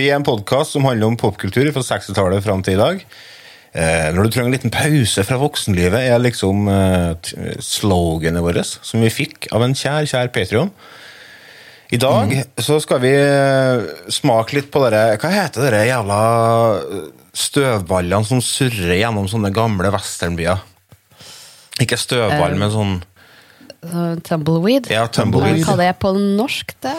Er en podkast som handler om popkultur fra 60-tallet fram til i dag. Eh, når du trenger en liten pause fra voksenlivet, er liksom eh, sloganet vårt, som vi fikk av en kjær, kjær Patrion. I dag så skal vi eh, smake litt på dere Hva heter dere jævla eh, støvballene som surrer gjennom sånne gamle westernbyer? Ikke støvball, men sånn Uh, tumbleweed. Ja, tumbleweed. Hva det jeg på norsk, det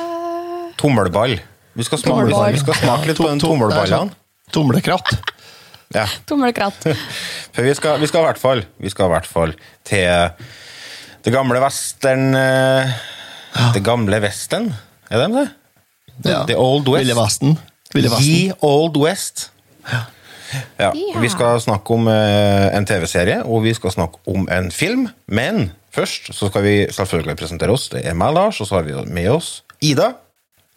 tommelball. Vi skal smake, vi skal smake litt på den tommelballene. Tomlekratt. Ja. Tommelkratt. For vi skal, vi skal i hvert fall Vi skal i hvert fall til det gamle western eh, Det gamle Vesten, er det det? Ja. The Old West. Ville Vesten. Ville Vesten. Ye Old West. Ja. Ja. Vi skal snakke om eh, en TV-serie, og vi skal snakke om en film. Men først så skal vi selvfølgelig presentere oss. Det er meg, Lars, og så har vi med oss Ida.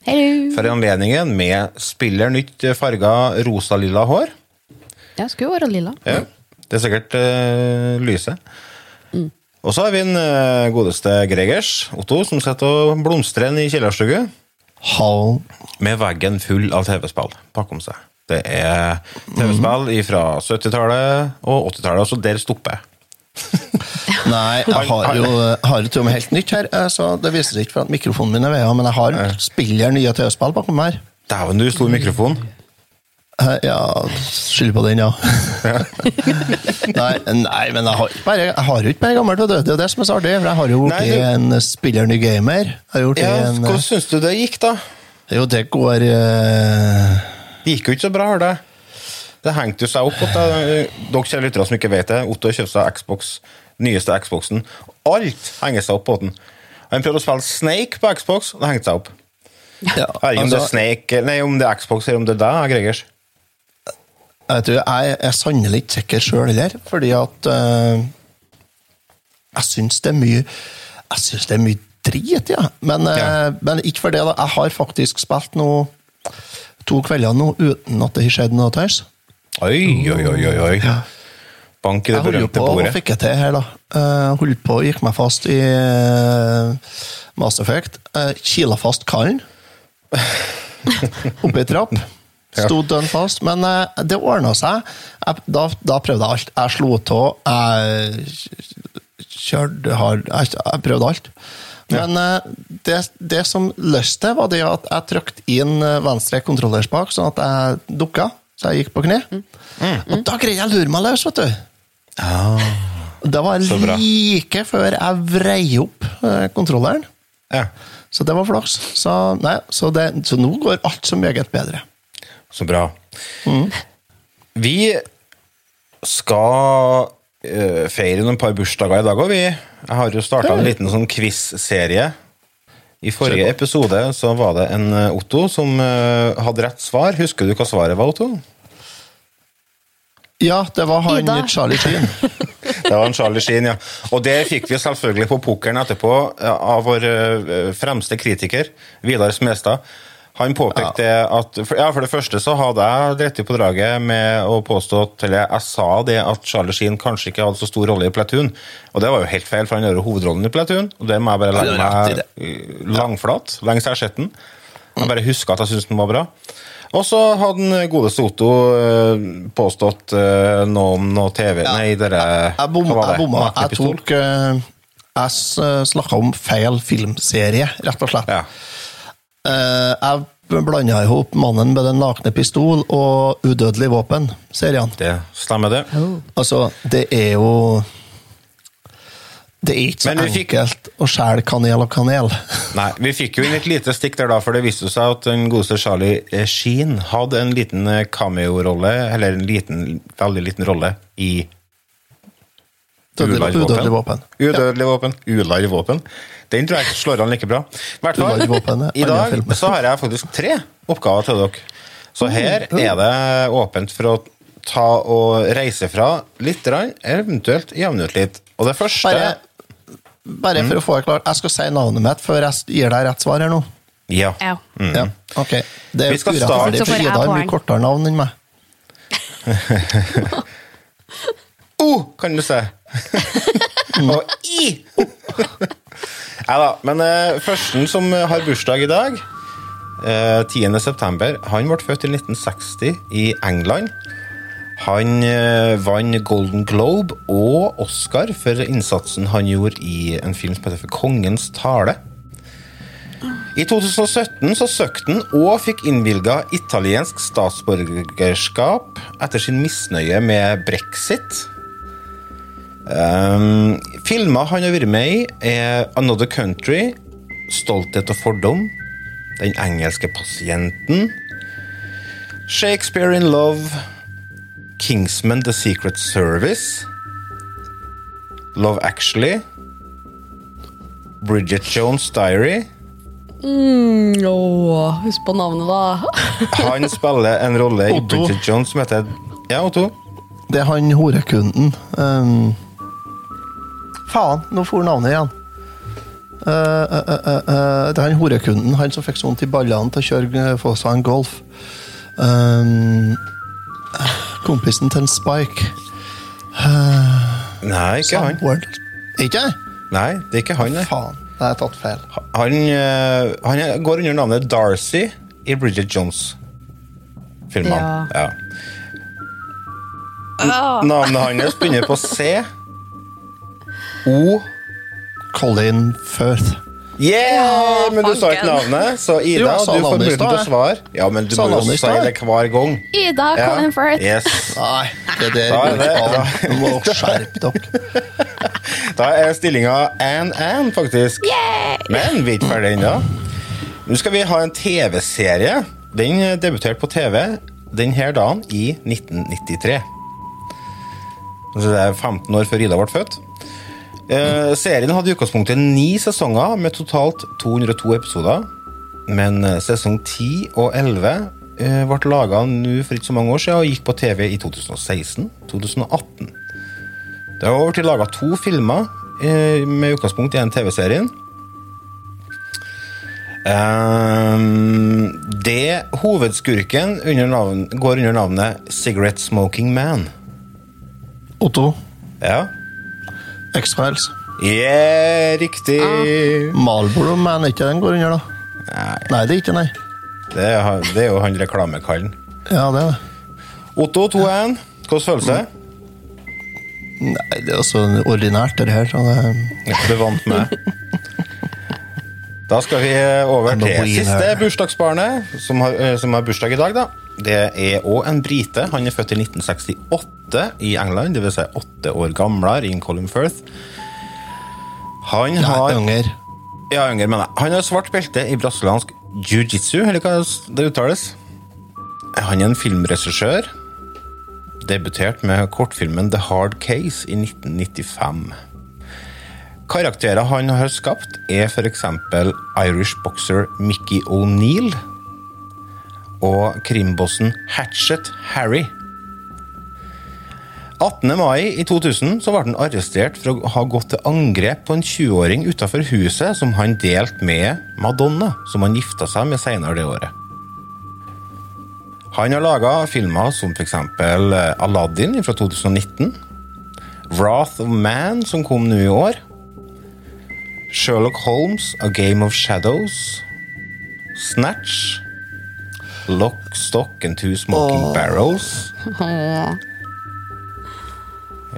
Hello. For anledningen med spiller nytt farga rosa-lilla hår. Ja, skulle jo være lilla. Ja, det er sikkert uh, lyset. Og så har vi en uh, godeste Gregers, Otto, som sitter og blomstrer i kjellerstue Hall. med veggen full av TV-spill bakom seg. Det er TV-spill fra 70-tallet og 80-tallet, så der stopper jeg. Nei, jeg har jo, har jo til og med helt nytt her, eh, så det viser seg ikke for at mikrofonen min er ved, men jeg har spiller nye TV-spill bakom her. Dæven, du, stor mikrofon. Eh, Ja, skyld på den, ja. nei, nei, men jeg har, ikke bare, jeg har jo ikke bare gammelt, det er jo det som er så artig. Jeg har jo blitt du- en spiller ny gamer. Har Ja, en, Hvordan syns du det gikk, da? jo, det går eh, Det gikk jo ikke så bra, har jeg. Det hengte jo seg opp. At jeg, dere kjære lyttere som ikke vet det, Otto har kjøpt seg Xbox, nyeste Xboxen. Alt henger seg opp på den. Han prøvde å spille Snake på Xbox, og det hengte seg opp. ja, altså, om det er altså, Snake, nei, om det er Xbox eller om det er deg, Gregers. Jeg tror jeg er sannelig ikke sikker sjøl heller, fordi at eh, Jeg syns det er mye Jeg syns det er mye drit, ja. Men, eh, Ja. men ikke for det, da. Jeg har faktisk spilt noe to kvelder nå uten at det har skjedd noe tøys. Oi, oi, oi, oi. oi. Bank i det Jeg holdt jo berømte på og fikk det til her, da. Uh, holdt på og gikk meg fast i uh, Mass Effect. Uh, Kila fast kallen. Oppe i trapp. Sto dønn fast. Men eh, det ordna seg. Jeg, da, da prøvde jeg alt. Jeg slo av, jeg kjørte hard Jeg, jeg prøvde alt. Men eh, det, det som løste, var det at jeg trykte inn eh, venstre kontrollerspak, sånn at jeg dukka. Så jeg gikk på kne. Og da greide jeg å lure meg løs, vet du. Det var like før jeg vrei opp eh, kontrolleren. Ja, Så det var flaks. Så, nei, så, det, så nå går alt så meget bedre. så bra. Vi skal eh, feire noen par bursdager i dag òg, vi. Jeg har jo starta en liten sånn quiz-serie. I forrige episode så var det en eh, Otto som eh, hadde rett svar. Husker du hva svaret var, Otto? Ja, det var han Ida. Charlie Sheen. Det var han Charlie Sheen, ja. Og det fikk vi selvfølgelig på pokeren etterpå av vår eh, fremste kritiker, Vidar Smestad. Han påpekte at for, ja, for det første så hadde jeg dritt på draget med å påstå at Eller jeg sa det at Charlie Sheen kanskje ikke hadde så stor rolle i Platoon. Og det var jo helt feil, for han gjør hovedrollen i Platoon. Og det må jeg bare legge meg eh, langflat. Lengst jeg har sett den. Jeg bare husker at jeg syns den var bra. Og så hadde den godeste Otto eh, påstått eh, noe om noe TV Nei, dere Jeg bomma. Jeg, bomma. jeg tok eh, Jeg snakka om feil filmserie, rett og slett. Ja. Eh, jeg blanda i hop 'Mannen med den nakne pistol' og 'Udødelig våpen'-seriene. Det stemmer, det. Altså, det er jo Det er ikke så enkelt fikk- å skjære kanel og kanel. Nei, Vi fikk jo inn et lite stikk der, da, for det viste seg at den godeste Charlie Sheen hadde en liten eh, cameo-rolle, eller en liten, veldig liten rolle i. Udødelig våpen. Udødelig våpen. Ularv våpen. Den tror jeg ikke slår an like bra. I hvert fall, våpen I dag så har jeg faktisk tre oppgaver til dere. Så her Mm. er det åpent for å ta og reise fra litt, eller eventuelt jevne ut litt. Og det første Bare, bare Mm. for å få det klart, jeg skal si navnet mitt før jeg gir deg rett svar her nå. Ja. Ja. Ja, ok. Det er Vi skal urettferdig, starte- for Ida har mye kortere navn enn meg. O, kan du se. og I. Nei da. Men uh, førsten som har bursdag i dag, eh, 10. september. Han ble født i 1960 i England. Han eh, vant Golden Globe og Oscar for innsatsen han gjorde i en film som heter kongens tale. I 2017 så søkte han og fikk innvilga italiensk statsborgerskap etter sin misnøye med brexit. Um, filmer han har vært med i, er Another Country, Stolthet og fordom, Den engelske pasienten, Shakespeare in Love, Kingsman The Secret Service, Love Actually, Bridget Jones' Diary. Mm, åh, husk på navnet, da. Han spiller en rolle i Otto. Bridget Jones som heter Ja, Otto. Det er han horekunden. Um, faen, nå får navnet igjen. Uh, uh, uh, eh, eh, det er han horekunden, han som fikk sånt i ballene til å kjøre eh, få seg en Golf. Um, kompisen til en Spike. Nei, ikke han. Word. Ikke? Nei, det er ikke han. nei. Faen, det har jeg tatt feil. Han, uh, han går under navnet Darcy i Bridget Jones-filmene. Ja. ja. Navnet hans begynner på C. O. Colin Firth. Yeah! Ja, men du sa ikke navnet, så Ida, Jo, du får muligheten til å svare. Ja, men du må jo si det hver gang. Ida Ja. Colin Firth. Yes. Nei, det der Da er det-. Du må skjerpe dere. Da er stillinga 1-1, faktisk. Men vi er ikke ferdig ennå. Nå skal vi ha en TV-serie. Den debuterte på TV denne dagen i 1993. Så det er 15 år før Ida ble født. Eh, serien hadde i utgangspunktet ni sesonger med totalt 202 episoder. Men eh, sesong 10 og 11 eh, ble laga for ikke så mange år siden og gikk på TV i 2016-2018. Det har blitt laga to filmer eh, med utgangspunkt i den TV-serien. Ehm, det hovedskurken under navn, går under navnet Cigarette Smoking Man. Otto. Ja. X-Files. Yeah, riktig! Marlboro Man, ikke den går under, da? Nei, Nei, det er ikke, nei. det er, det er jo han reklamekallen. Ja, det er det. Otto 2-1. Hvordan føles det? Nei, det er også ordinært, det her. Så det... Du vant med. Da skal vi over til siste bursdagsbarnet, som har, eh, som har bursdag i dag. da. Det er òg en brite. Han er født i 1968 i England, dvs. Si åtte år gamlere enn Colin Firth. Han Ja, har unger. ja, yngre, mener jeg. Han har svart belte i brasiliansk jiu-jitsu, eller hva det uttales. Han er en filmregissør. Debutert med kortfilmen The Hard Case i 1995. Karakterer han har skapt, er f.eks. Irish boxer Mickey O'Neill og krimbossen Hatchet Harry. 18. mai i 2000 så ble han arrestert for å ha gått til angrep på en 20-åring utenfor huset som han delte med Madonna, som han gifta seg med senere det året. Han har laga filmer som f.eks. Aladdin fra 2019, Wrath of Man, som kom nå i år, Sherlock Holmes, A Game of Shadows, Snatch, Lock, Stock and Two Smoking Barrels. Åh.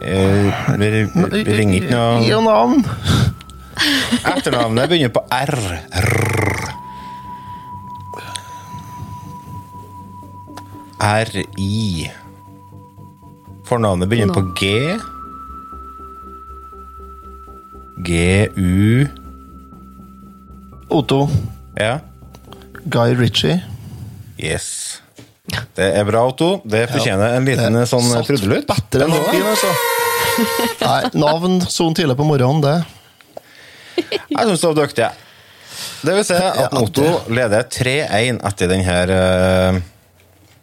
Eh, vi, vi, vi ringer ikke Gi noe jo navn. Etternavnet begynner på R. R. R-I. Fornavnet begynner på G. G-U Otto. Ja. Guy Ritchie. Yes. Det er bra, Otto. Det fortjener en liten Det sånn trudelutt. bedre enn Den noen, altså. Nei, navn sånn tidlig på morgenen, det. Jeg syns det var dyktig. jeg. Det vil si at Ja, Otto leder 3-1 etter den her uh...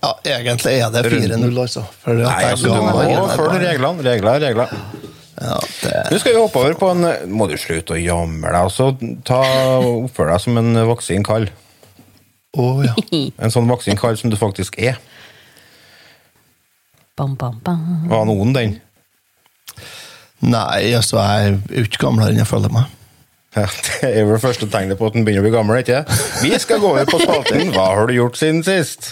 Ja, egentlig er det 4-0, altså. For Nei, altså, du må følge reglene. Regler er regler. Ja, det... Nå skal vi hoppe over på en Må du slutte å jamre deg, altså. så deg som en voksen kall. Å, ja. En sånn voksen kar som du faktisk er. Bam, bam, bam. Var noen den? Nei, altså, jeg er ikke gamlere enn jeg føler meg. Ja, det er det første tegnet på at den begynner å bli gammel, ikke Vi skal gå over på spalten Hva har du gjort siden sist?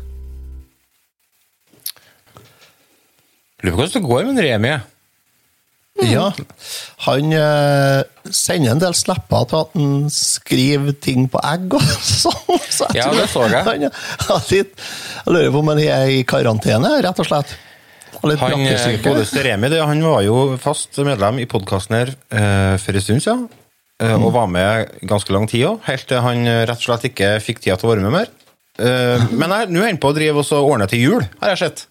Lurer på hvordan det går med Remi. Ja. Han eh, sender en del slipper til at han skriver ting på egg og sånn. Så Ja, det så jeg. Han, har jeg lurer på om han er i karantene, rett og slett. Han, eh, godeste Remi det, han var jo fast medlem i podkasten her eh, for en stund siden. eh, Og var med ganske lang tid òg, helt til han eh, rett og slett ikke fikk tida til å være med mer. Eh, men nå er han på å drive og ordne til jul, har jeg sett.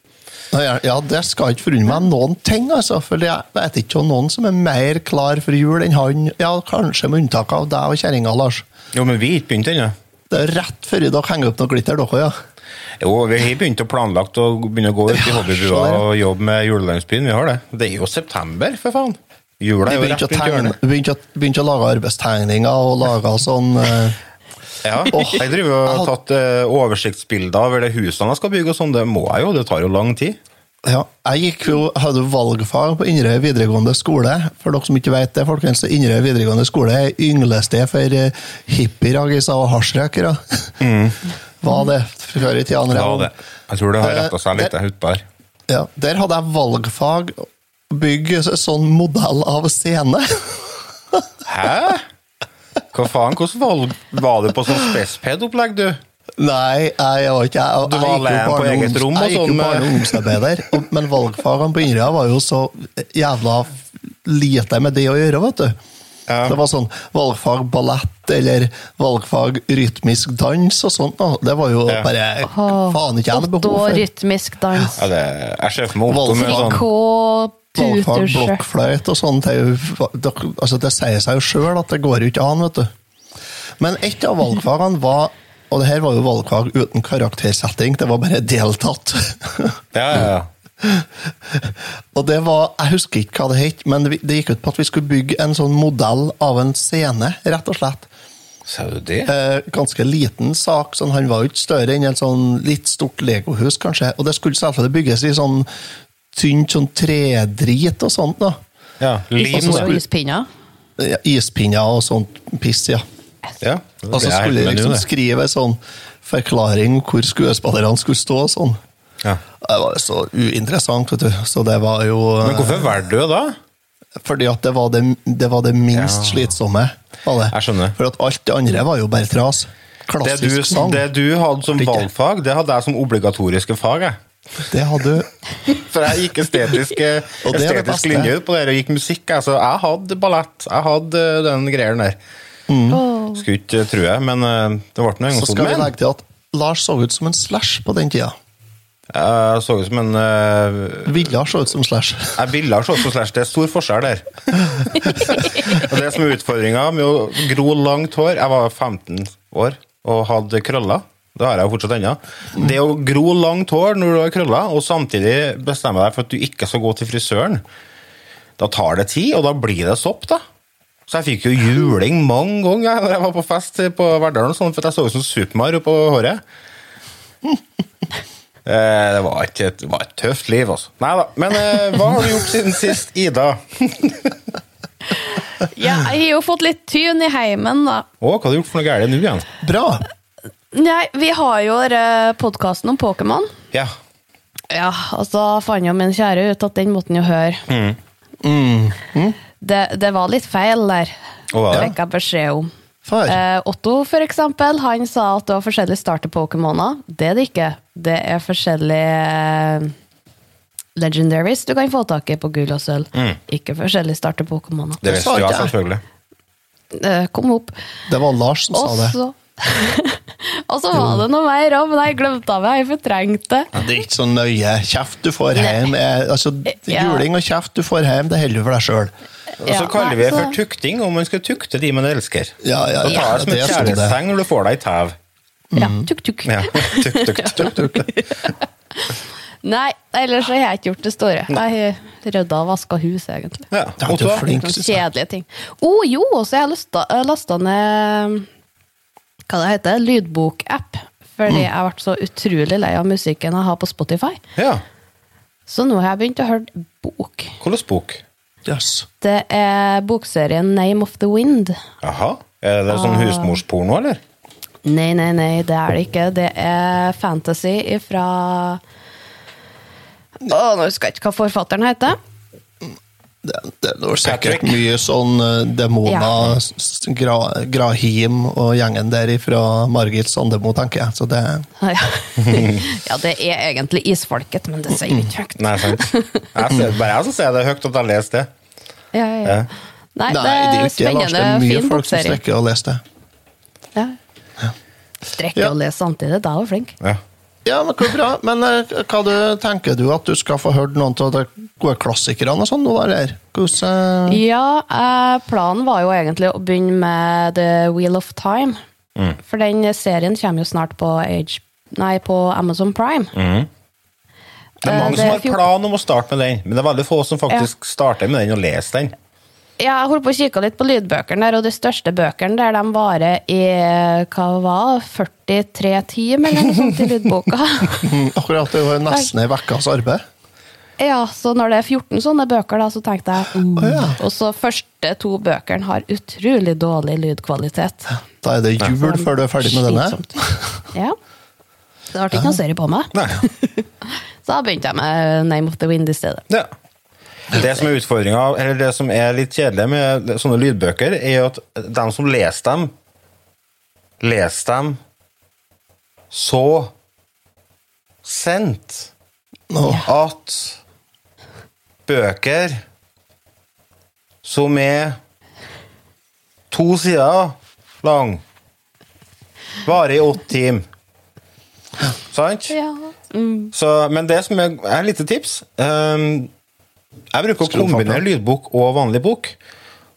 Ja, det skal ikke forundre meg noen ting, altså. For jeg vet ikke om noen som er mer klar for jul enn han. Ja, kanskje med unntak av deg og kjerringa, Lars. Jo, men vi har ikke begynt ennå. Det er rett før dere henger opp noe glitter, dere, ja. Jo, vi har begynt å planlagt å begynne å gå ut i hobbybua og jobbe med julelandsbyen. Vi har det. Det er jo september, for faen. Jula er jo rett rundt hjørnet. begynte å lage arbeidstegninger og lage sånn eh, Ja, jeg driver og har tatt eh, oversiktsbilder over det husene jeg skal bygge og sånn. Det må jeg jo, det tar jo lang tid. Ja, jeg gikk jo, hadde valgfag på Inderøy videregående skole. For dere som ikke vet det, folkens, Inderøy videregående skole er ynglested for eh, og hasjrøkere. Var det før i tida? Ja. Jeg tror det har Eh, retta seg litt utpå her. Ja, der hadde jeg valgfag bygge sånn modell av scene. Hæ? Hva faen? Hvordan valg var du på sånn spesped-opplegg, du? Nei, jeg var ikke jeg, Du var alene på eget rom og Jeg gikk jo bare barne- og ungdomsarbeider, men valgfagene på Inderøya var jo så jævla lite med det å gjøre, vet du. Ja. Det var sånn valgfag ballett eller valgfag rytmisk dans og sånt. da. Det var jo Ja. bare faen ikke jeg hadde Otto behov for. rytmisk dans. Ja, det, jeg ser for meg Otto med sånn Valgfag blokkfløyte og sånt. Det, altså det sier seg jo sjøl at det går jo ikke an, vet du. Men et av valgfagene var Og det her var jo valgfag uten karaktersetting, det var bare deltatt. Ja, ja, ja. Og det var, Jeg husker ikke hva det het, men det det gikk ut på at vi skulle bygge en sånn modell av en scene, rett og slett. Sa du det? Eh, ganske liten sak, sånn, han var jo ikke større enn en sånn litt stort legohus, kanskje. Og det skulle selvfølgelig bygges i sånn tynt sånn tredrit og sånt. da. Ja, lim, Og så ispinner. Ja, Ispinner og sånt piss, ja. Ja, Og så skulle de jeg liksom skrive en sånn forklaring hvor skuespillerne skulle stå og sånn. Ja. Det var så uinteressant, vet du. Så det var jo Men hvorfor valgte du det da? Fordi at det var det, det, var det minst Ja. slitsomme. Var det. Jeg skjønner. For at alt det andre var jo bare tras. Det du, sang. det du hadde som valgfag, det hadde jeg som obligatoriske fag. jeg. Det hadde. For jeg gikk estetisk, eh, estetisk linje på det, og gikk musikk. jeg. Så jeg hadde ballett. Jeg hadde den greia der. Åh. Skulle ikke tro jeg, men eh, det ble nå en gang Så sånn. skal vi legge til at Lars så ut som en slash på den tida. jeg så ut som en uh, Ville se ut som slash. Jeg ville ha ut som slash, det er stor forskjell der. og det som er utfordringa med å gro langt hår Jeg var 15 år og hadde krøller. Det har jeg jo fortsatt ennå. Det å gro langt hår når du har krøller, og samtidig bestemme deg for at du ikke skal gå til frisøren, da tar det tid, og da blir det sopp, da. Så jeg fikk jo juling mange ganger når jeg var på fest på Verdalen, sånn, for jeg så ut som Supermar på håret. Eh, Det var, ikke et, det var et tøft liv, altså. Nei da. Men eh, hva har du gjort siden sist, Ida? Ja, jeg har jo fått litt tyn i heimen, da. Å, hva har du gjort for noe galt nå igjen? Bra! Nei, vi har jo podkasten om Pokémon. Ja. Ja, og så fant jo min kjære ut at den måtte han jo høre. Mm. Det, det var litt feil der. Å, hva Det fikk jeg beskjed om. For. Eh, Otto, for eksempel, han sa at det var forskjellige starter-Pokémoner. Det er det ikke. Det er forskjellige eh, legendaries du kan få tak i på gull og sølv. Ikke forskjellige starter-Pokémoner. Det Det visste jeg selvfølgelig. Eh, kom opp. Det var Lars som Også, sa det. Så Og så var det noe mer òg, men jeg glemte av det. Jeg fortrengte det. Det er ikke så nøye. Kjeft du får hjem er, altså, Ja. Juling og kjeft du får hjem, det holder du for deg sjøl. Og så Ja, kaller vi det for tukting, om man skal tukte de man elsker. Ja, ja, ja, tar det som et det. kjærlighetstegn når du får deg i tæv. Ja, tuk, tuk. Ja. Tuk, tuk, tuk. Nei, ellers har jeg ikke gjort det store. Jeg har rydda og vaska hus, egentlig. Ja. Ja, du er flink, kjedelige ting. Å oh, jo, så jeg har lasta ned Hva det heter Lydbokapp. Fordi jeg ble så utrolig lei av musikken jeg har på Spotify. Ja. Så nå har jeg begynt å høre bok. Hvilken bok? Yes. Det er bokserien Name of the Wind. Jaha. Er det sånn Ah. husmorsporno, eller? Nei, nei, nei, det er det ikke. Det er fantasy ifra Å, nå husker jeg ikke hva forfatteren heter. Det, det er sikkert mye sånn eh, demoner, Ja. gra, Grahim og gjengen der fra Margit Sandemo, tenker jeg. Så det Ja. ja, det er egentlig isfolket, men det sier vi ikke høyt. Nei, sant. Jeg ser, bare jeg som sier det høyt at jeg leser det. Ja, ja. Nei, det er jo er ikke det, Lars. Det er mye fin folk som strekker og leser det. Ja. Strekker Ja. og lese samtidig, da er du flink. Ja. Ja, men hvor bra. Men eh, hva du, tenker du at du skal få hørt noen av gode klassikerne og sånn nå, eller? Hvordan eh, Ja, eh, planen var jo egentlig å begynne med The Wheel of Time. Mm. For den serien kommer jo snart på, Age, nei, på Amazon Prime. Mm. Det er Eh, mange det som har fjort- plan om å starte med den, men det er veldig få som faktisk starter med den og leser den. Jeg holdt på å kikke litt på lydbøkene der, og de største bøkene der de varer i hva var 43 timer eller noe sånt i lydboka. Akkurat det var nesten ei ukes arbeid. Ja, så når det er 14 sånne bøker, da, så tenkte jeg mm. oh, ja. Og så første to bøkene har utrolig dårlig lydkvalitet. Da er det jul før du er ferdig med denne. Ja. Det ble ikke noe serie på meg. Så da begynte jeg med Name of the Wind i stedet. Ja. Det som er utfordringa, eller det som er litt kjedelig med sånne lydbøker, er jo at de som leser dem, leser dem så sent at bøker som er to sider lang, varer i åtte timer. Sant? Ja. Mm. Så, men det som er, er et lite tips um, Jeg bruker å kombinere lydbok og vanlig bok.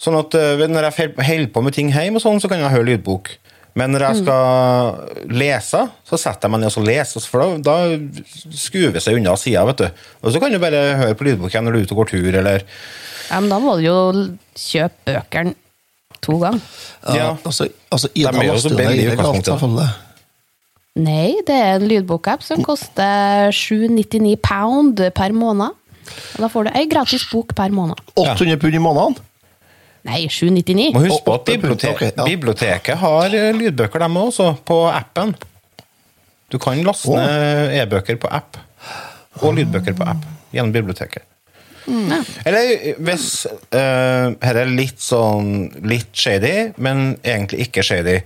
Sånn at uh, når jeg holder på med ting hjemme, og sånn, så kan jeg høre lydbok. Men når jeg skal lese, så setter jeg meg ned og leser, for da, da skuver seg unna sida. vet du. Og så kan du bare høre på lydboken når du er ute og går tur, eller ja, men da må du jo kjøpe bøkene to ganger. ja, altså, altså Ida De er jo så billige i utgangspunktet. Nei, det er en lydbokapp som koster 799 pound per måned. Og da får du ei gratis bok per måned. 800 pund i måneden? Nei, 799. Må huske på at åtte bibliotek, punkter, ok, ja. biblioteket har eh, lydbøker, dem også, på appen. Du kan laste ned e-bøker på app, og lydbøker på app, gjennom biblioteket. Eller hvis uh, Her er litt sånn litt shady, men egentlig ikke shady.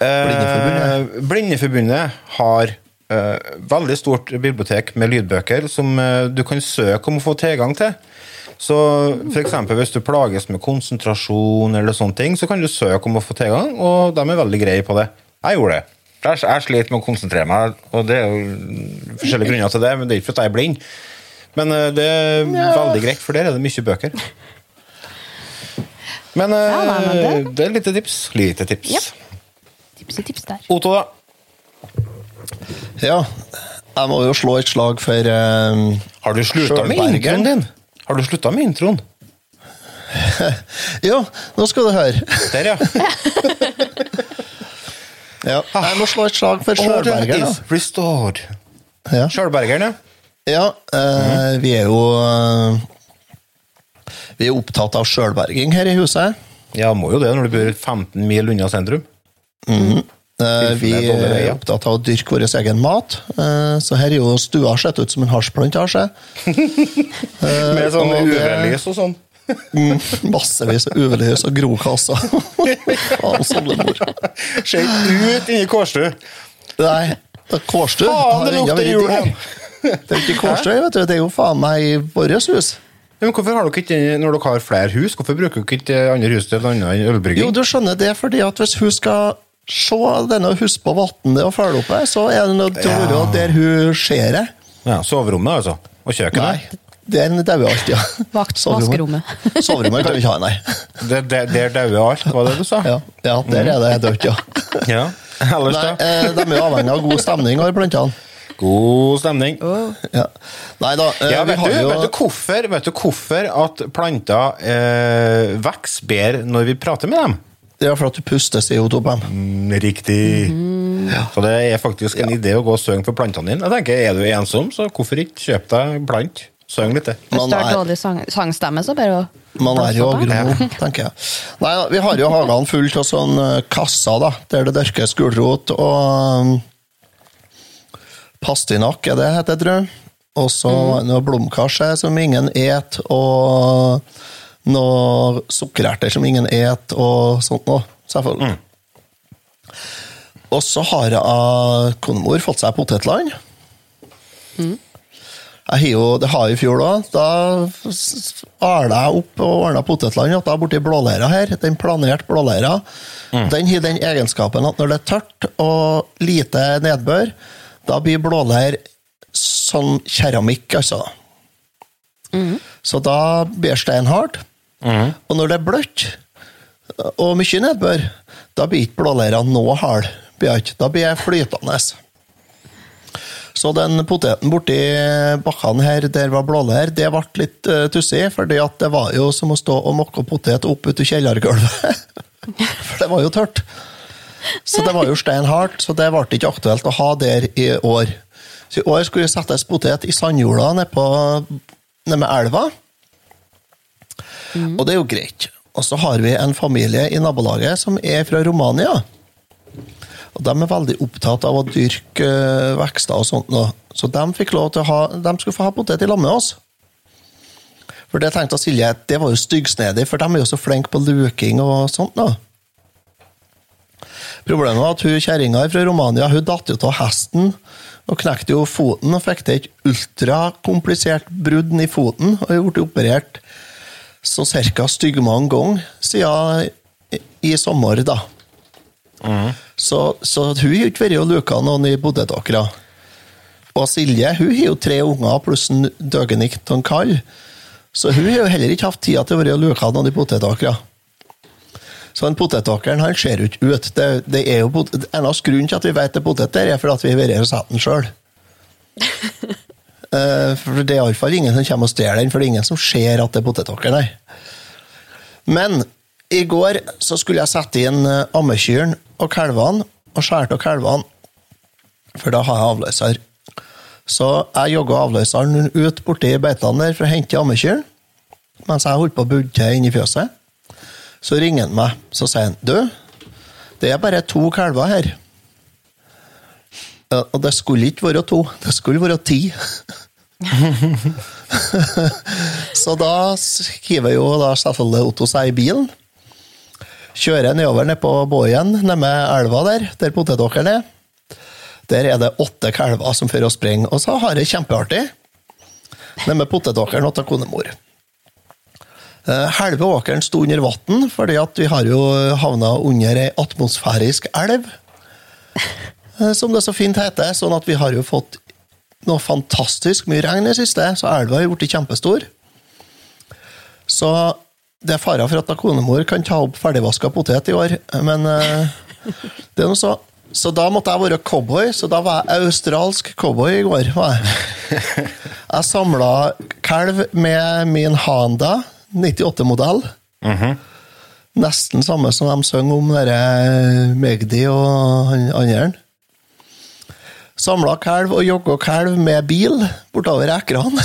Uh, Blindeforbundet. Blindeforbundet har uh, veldig stort bibliotek med lydbøker som uh, du kan søke om å få tilgang til. Så for eksempel hvis du plages med konsentrasjon eller sånne ting, så kan du søke om å få tilgang, og de er veldig greie på det. Jeg gjorde det. Jeg, jeg sliter med å konsentrere meg, og det er jo forskjellige grunner til det, men det er ikke fordi jeg er blind. Men eh, det er veldig greit, for der er det mye bøker. Men eh, Ja, nei, men det- det er lite tips. Lite tips. Ja. Tipsi tips der. Otto, da? Ja. Jeg må jo slå et slag for eh, Har du slutta med introen din? Har du slutta med introen? Ja, nå skal du høre. Der, ja. Ja, jeg må slå et slag for Order Sjølbergeren. is restored. Ja. Sjølbergeren, ja. Ja, eh, vi er jo eh, Vi er opptatt av sjølberging her i huset. Ja, må jo det når du bor 15 mil unna sentrum. Eh, vi dårlig vei, er opptatt av å dyrke vår egen mat. Eh, så her er jo stua sett ut som en hasjplantasje. Med sånn UV-lys og sånn. Mm, massevis av UV-lys og grokasser. Faen, samlemor. Ser ikke ut inni Kårstø. Nei, det Kårstø. Faen, det lukter jul her! Det er ikke Kårstø, vet du. Det er jo faen meg i vårt hus. Men hvorfor har dere ikke, når dere har flere hus, hvorfor bruker dere ikke andre hus til en annet enn Jo, du skjønner det, fordi at hvis hun skal se denne og husk på vannet og følge opp her, så er det nødt til å være Ja. der hun ser det. Ja, Soverommet, altså. Og kjøkkenet? Nei, Den dauer alt, ja. Vakt- Soverommet. vaskerommet. Soverommet kan vi ikke ha, nei. Der, det, der dauer alt, var det du sa? Ja, ja der er det dødt, ja. Ja. Ellers, Nei, da? eh, de er avhengig av god stemning, har plantene. God stemning. Ja. Nei da, eh, Ja, vi vet, har du, jo vet, du hvorfor, vet du hvorfor at planter eh, vokser bedre når vi prater med dem? Det er for at du puster CO2 på dem. Mm, Riktig. Så det er faktisk en idé å gå og synge for plantene dine. Jeg tenker, Er du ensom, så hvorfor ikke kjøpe deg plant? Syng litt. det. Hvis du har dårlig sang sangstemme, så bare å Man er jo agronom, tenker jeg. Nei, Vi har jo hagene fullt av sånn kassa, kasser, da, der det dyrkes gulrot og um, pastinakk, er det heter, tror jeg. Og så noe blomkarse som ingen et, og noe sukkererter som ingen et, og sånt noe. Selvfølgelig. Og så har jeg av konemor fått seg potetland. Jeg har jo, det har jeg i fjor òg. Da ala jeg opp og ordna potetland da borti blåleira her. Den planerte blåleira. Den har den egenskapen at når det er tørt og lite nedbør, da blir blåleir sånn keramikk, altså. Så da blir det steinhardt. Og når det er bløtt og mye nedbør, da blir ikke blåleira noe hard. Da blir jeg flytende. Så den poteten borti bakkene her, der var blåleir, det ble litt uh, tussig, fordi det var jo som å stå og mokke potet opp ut i kjellergulvet. For det var jo tørt. Så det var jo steinhardt, så det ble ikke aktuelt å ha der i år. Så i år skulle det settes potet i sandjorda nede på nede med elva. Og det er jo greit. Og så har vi en familie i nabolaget som er fra Romania. Og De er veldig opptatt av å dyrke eh, vekster og sånt. nå. Så de, fikk lov til å ha, de skulle få ha potet i lag med oss. For det tenkte Silje at det var jo styggsnedig, for de er jo så flinke på luking og sånt. nå. Problemet var at hun kjerringa fra Romania hun datt jo av hesten og knekte jo foten og fikk til et ultrakomplisert brudd i foten. og Hun ble operert så ca. styggmange ganger siden i, i sommer. da. Så, så hun har ikke vært og luka noen i potetåkra. Og Silje hun har jo tre unger pluss en døgenikk av en kall. Så hun har jo heller ikke hatt tida til å være og luka noen i potetåkra. Så den potetåkeren han ser jo ikke ut. Det, det er jo En av grunnen til at vi vet det er potet der, er fordi vi har vært og sett den sjøl. for det er iallfall ingen som kommer og stjeler den, for det er ingen som ser at det er potetåker, nei. Men i går så skulle jeg sette inn eh, ammekyrne og kalvene, og skjære av kalvene, for da har jeg avløser. Så jeg jogga avløseren ut borti beitene der for å hente ammekyrne, mens jeg holdt på å budde inn i fjøset. Så ringer han meg, så sier han du, det er bare to kalver her. Og det skulle ikke være to, det skulle være ti. så da hiver jo da selvfølgelig Otto seg i bilen. Kjører nedover ned på Båien, nede elva der, der potetåkeren er. Der er det åtte kalver som fører og springer. Og så har jeg kjempeartig nede med potetåkeren og til konemor. Eh, Halve åkeren sto under vann, fordi at vi har jo havna under ei atmosfærisk elv. Eh, Som det så fint heter. Sånn at vi har jo fått noe fantastisk mye regn i det siste, så elva er blitt kjempestor. Så det er fare for at da konemor kan ta opp ferdigvaska potet i år, men eh, det er noe så. Så da måtte jeg være cowboy, så da var jeg australsk cowboy i går. var Jeg, jeg samla kalv med min Handa 98-modell. Nesten samme som de synger om dere Magdi og han andre. Samla kalv og jogga kalv med bil bortover ekrene.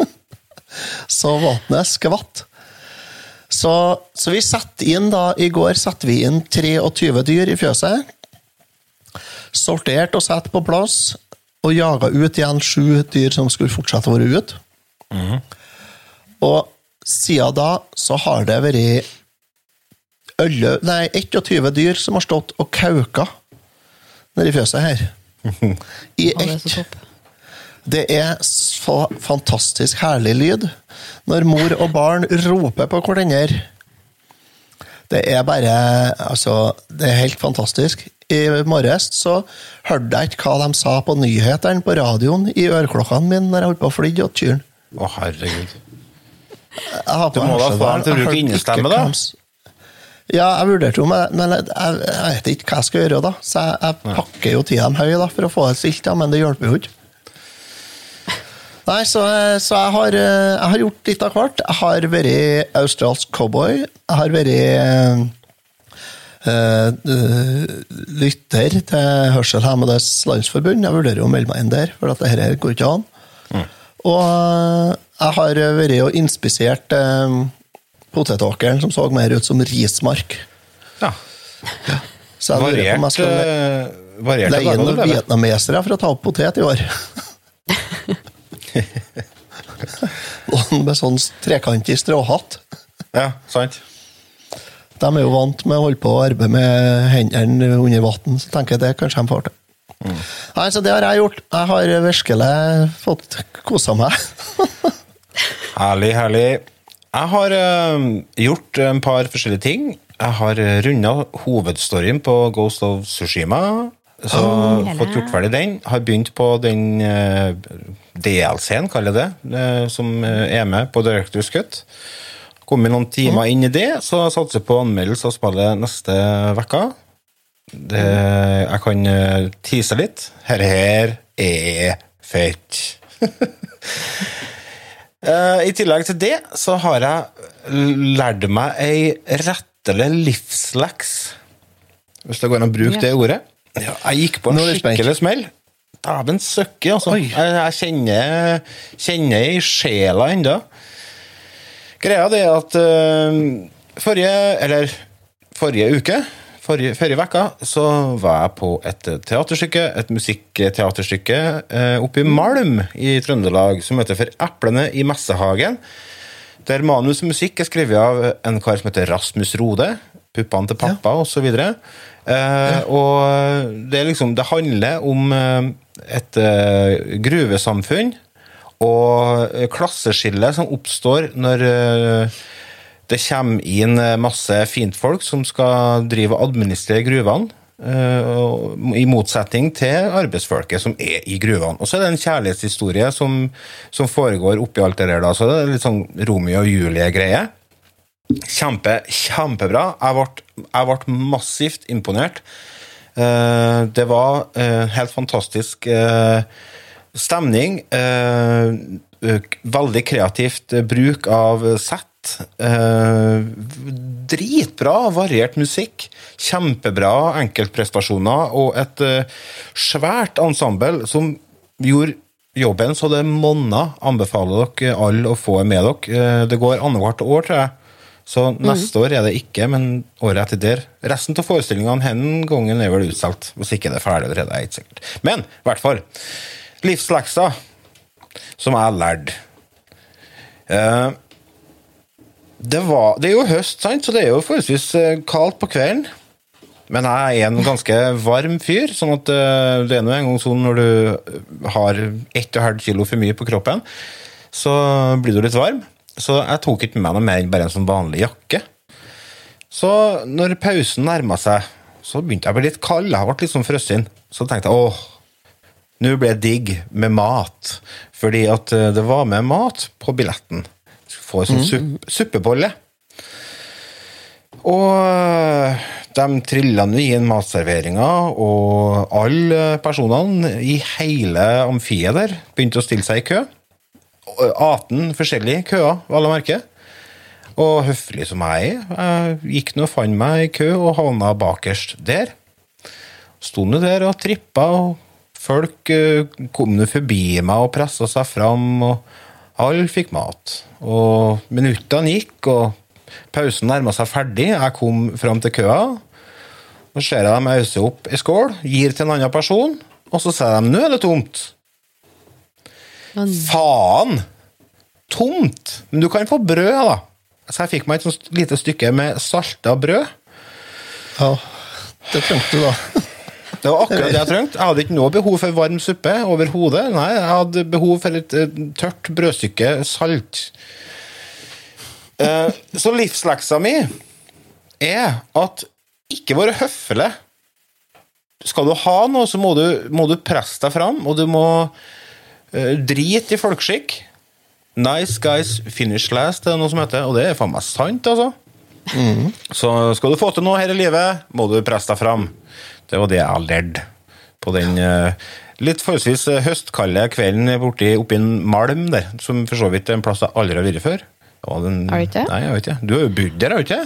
så vannet skvatt. Så, så vi setter inn da, i går satte vi inn 23 dyr i fjøset. Sortert og satt på plass, og jaga ut igjen sju dyr som skulle fortsette å være ute. Og siden da så har det vært ølle, nei, 21 dyr som har stått og kauka nedi fjøset her. I det ett. Det er så fantastisk herlig lyd når mor og barn roper på hverandre. Det er bare Altså, det er helt fantastisk. I morges så hørte jeg ikke hva de sa på nyhetene på radioen i øreklokkene mine når jeg holdt på å fly til kyrne. Å, herregud. Du må da få dem til å bruke innestemme, da. Ja, jeg vurderte jo, men jeg, jeg, vet ikke hva jeg skal gjøre da. Så jeg, jeg pakker jo tida dem høy da, for å få det stilt, da, men det hjelper jo ikke. Nei, så, så jeg, har, jeg har gjort litt av hvert. Jeg har vært australsk cowboy. Jeg har vært eh, lytter til Hørselshemmedes Landsforbund. Jeg vurderer å melde meg inn der, for at dette går ikke an. Og eh, jeg har vært og inspisert eh, potetåkeren som så mer ut som rismark. Ja. Så jeg lurer på om jeg Variert, skal le- eh, variert leie noen vietnamesere for å ta opp potet i år. Noen med sånn trekantig stråhatt. Ja, sant. De er jo vant med å holde på å arbeide med hendene under vann, så tenker jeg det kanskje de får til. Nei, så det har jeg gjort. Jeg har virkelig fått kosa meg. Herlig, herlig. Jeg har uh, gjort en par forskjellige ting. Jeg har uh, runda hovedstoryen på Ghost of Sushima. Så fått gjort ferdig den. Har begynt på den uh, DLC-en, kaller jeg det, uh, som eh, er med på Director's Cut. Kommet noen timer inn i det, så jeg satser på anmeldelse av spillet neste uke. Det, jeg kan uh, tease litt. Her her er fett. Eh, I tillegg til det så har jeg lært meg ei rettelig livsleks. Hvis det går an å bruke Ja. det ordet. Ja, jeg gikk på en skikkelig smell. Dæven søkke, altså. Oi. Jeg, jeg kjenner, kjenner i sjela ennå. Greia det er at uh, forrige, eller forrige uke, forrige, forrige uke, så var jeg på et teaterstykke, et musikkteaterstykke eh, oppe i Malm i Trøndelag, som heter For eplene i messehagen. Der manus og musikk er skrevet av en kar som heter Rasmus Rode. Puppene til pappa, og så videre. Eh, og det, er liksom, det handler om eh, et gruvesamfunn og klasseskille som oppstår når eh, det kommer inn eh, masse fintfolk som skal drive og administrere gruvene. eh, I motsetning til arbeidsfolket som er i gruvene. Og så er det en kjærlighetshistorie som, som foregår oppi alt det der. da, så det er litt sånn Romeo og Julie-greie. Kjempe, kjempebra. Jeg ble, jeg ble massivt imponert. Eh, det var helt fantastisk stemning. veldig kreativt bruk av sett. Eh, dritbra, variert musikk. Kjempebra enkeltprestasjoner og et eh, svært ensemble som gjorde jobben så det monna. Anbefaler dere alle å få med dere. Eh, det går annethvert år, tror jeg. Så neste år er det ikke, men året etter der. Resten av forestillingene denne gangen er vel utsolgt. Hvis ikke det er ferdig allerede, er ikke sikkert. Men i hvert fall. Livsleksa som jeg lærte. Eh, det, var, det er jo høst, sant? så det er jo forholdsvis eh, kaldt på kvelden. Men jeg er en ganske varm fyr, sånn at eh, det er nå en gang sånn når du har 1,5 kilo for mye på kroppen, så blir du litt varm. Så jeg tok ikke med meg noe mer enn bare en sånn vanlig jakke. Så når pausen nærma seg, så begynte jeg å bli litt kald. Jeg ble litt sånn frossen. Så tenkte jeg åh, nå ble det digg med mat. Fordi at eh, det var med mat på billetten. Skulle få en sånn supp, suppebolle. Og øh, de trilla nå inn matserveringa, og alle personene i hele amfiet der begynte å stille seg i kø. Og 18 forskjellige køer, vel å merke. Og høflig som jeg er, jeg gikk nå og fant meg i kø og havna bakerst der. Sto nå der og trippa, og folk øh, kom nå forbi meg og pressa seg fram, og alle fikk mat. Og minuttene gikk, og pausen nærma seg ferdig. Jeg kom fram til køa. Så ser jeg dem ause opp ei skål, gir til en annen person, og så sier de 'nå er det tomt'. Faen! Tomt! Men du kan få brød, da. Så jeg fikk meg et sånt lite stykke med salta brød. Ja, det trengte du, da. Det var akkurat det jeg trengte. Jeg hadde ikke noe behov for varm suppe overhodet. Nei, jeg hadde behov for et eh, tørt brødstykke salt. Eh, Så livsleksa mi er at ikke være høflig. Skal du ha noe, så må du, må du presse deg fram, og du må eh, drite i folkeskikk. Nice guys finish last, det er noe som heter, og det er faen meg sant, altså. Så skal du få til noe her i livet, må du presse deg fram. Det var det jeg har lært på den eh, litt forholdsvis eh, høstkalde kvelden borti oppi en Malm der, som for så vidt er en plass jeg aldri har vært før. Har du ikke? Nei, jeg vet ikke. Du har jo bodd der, har du ikke?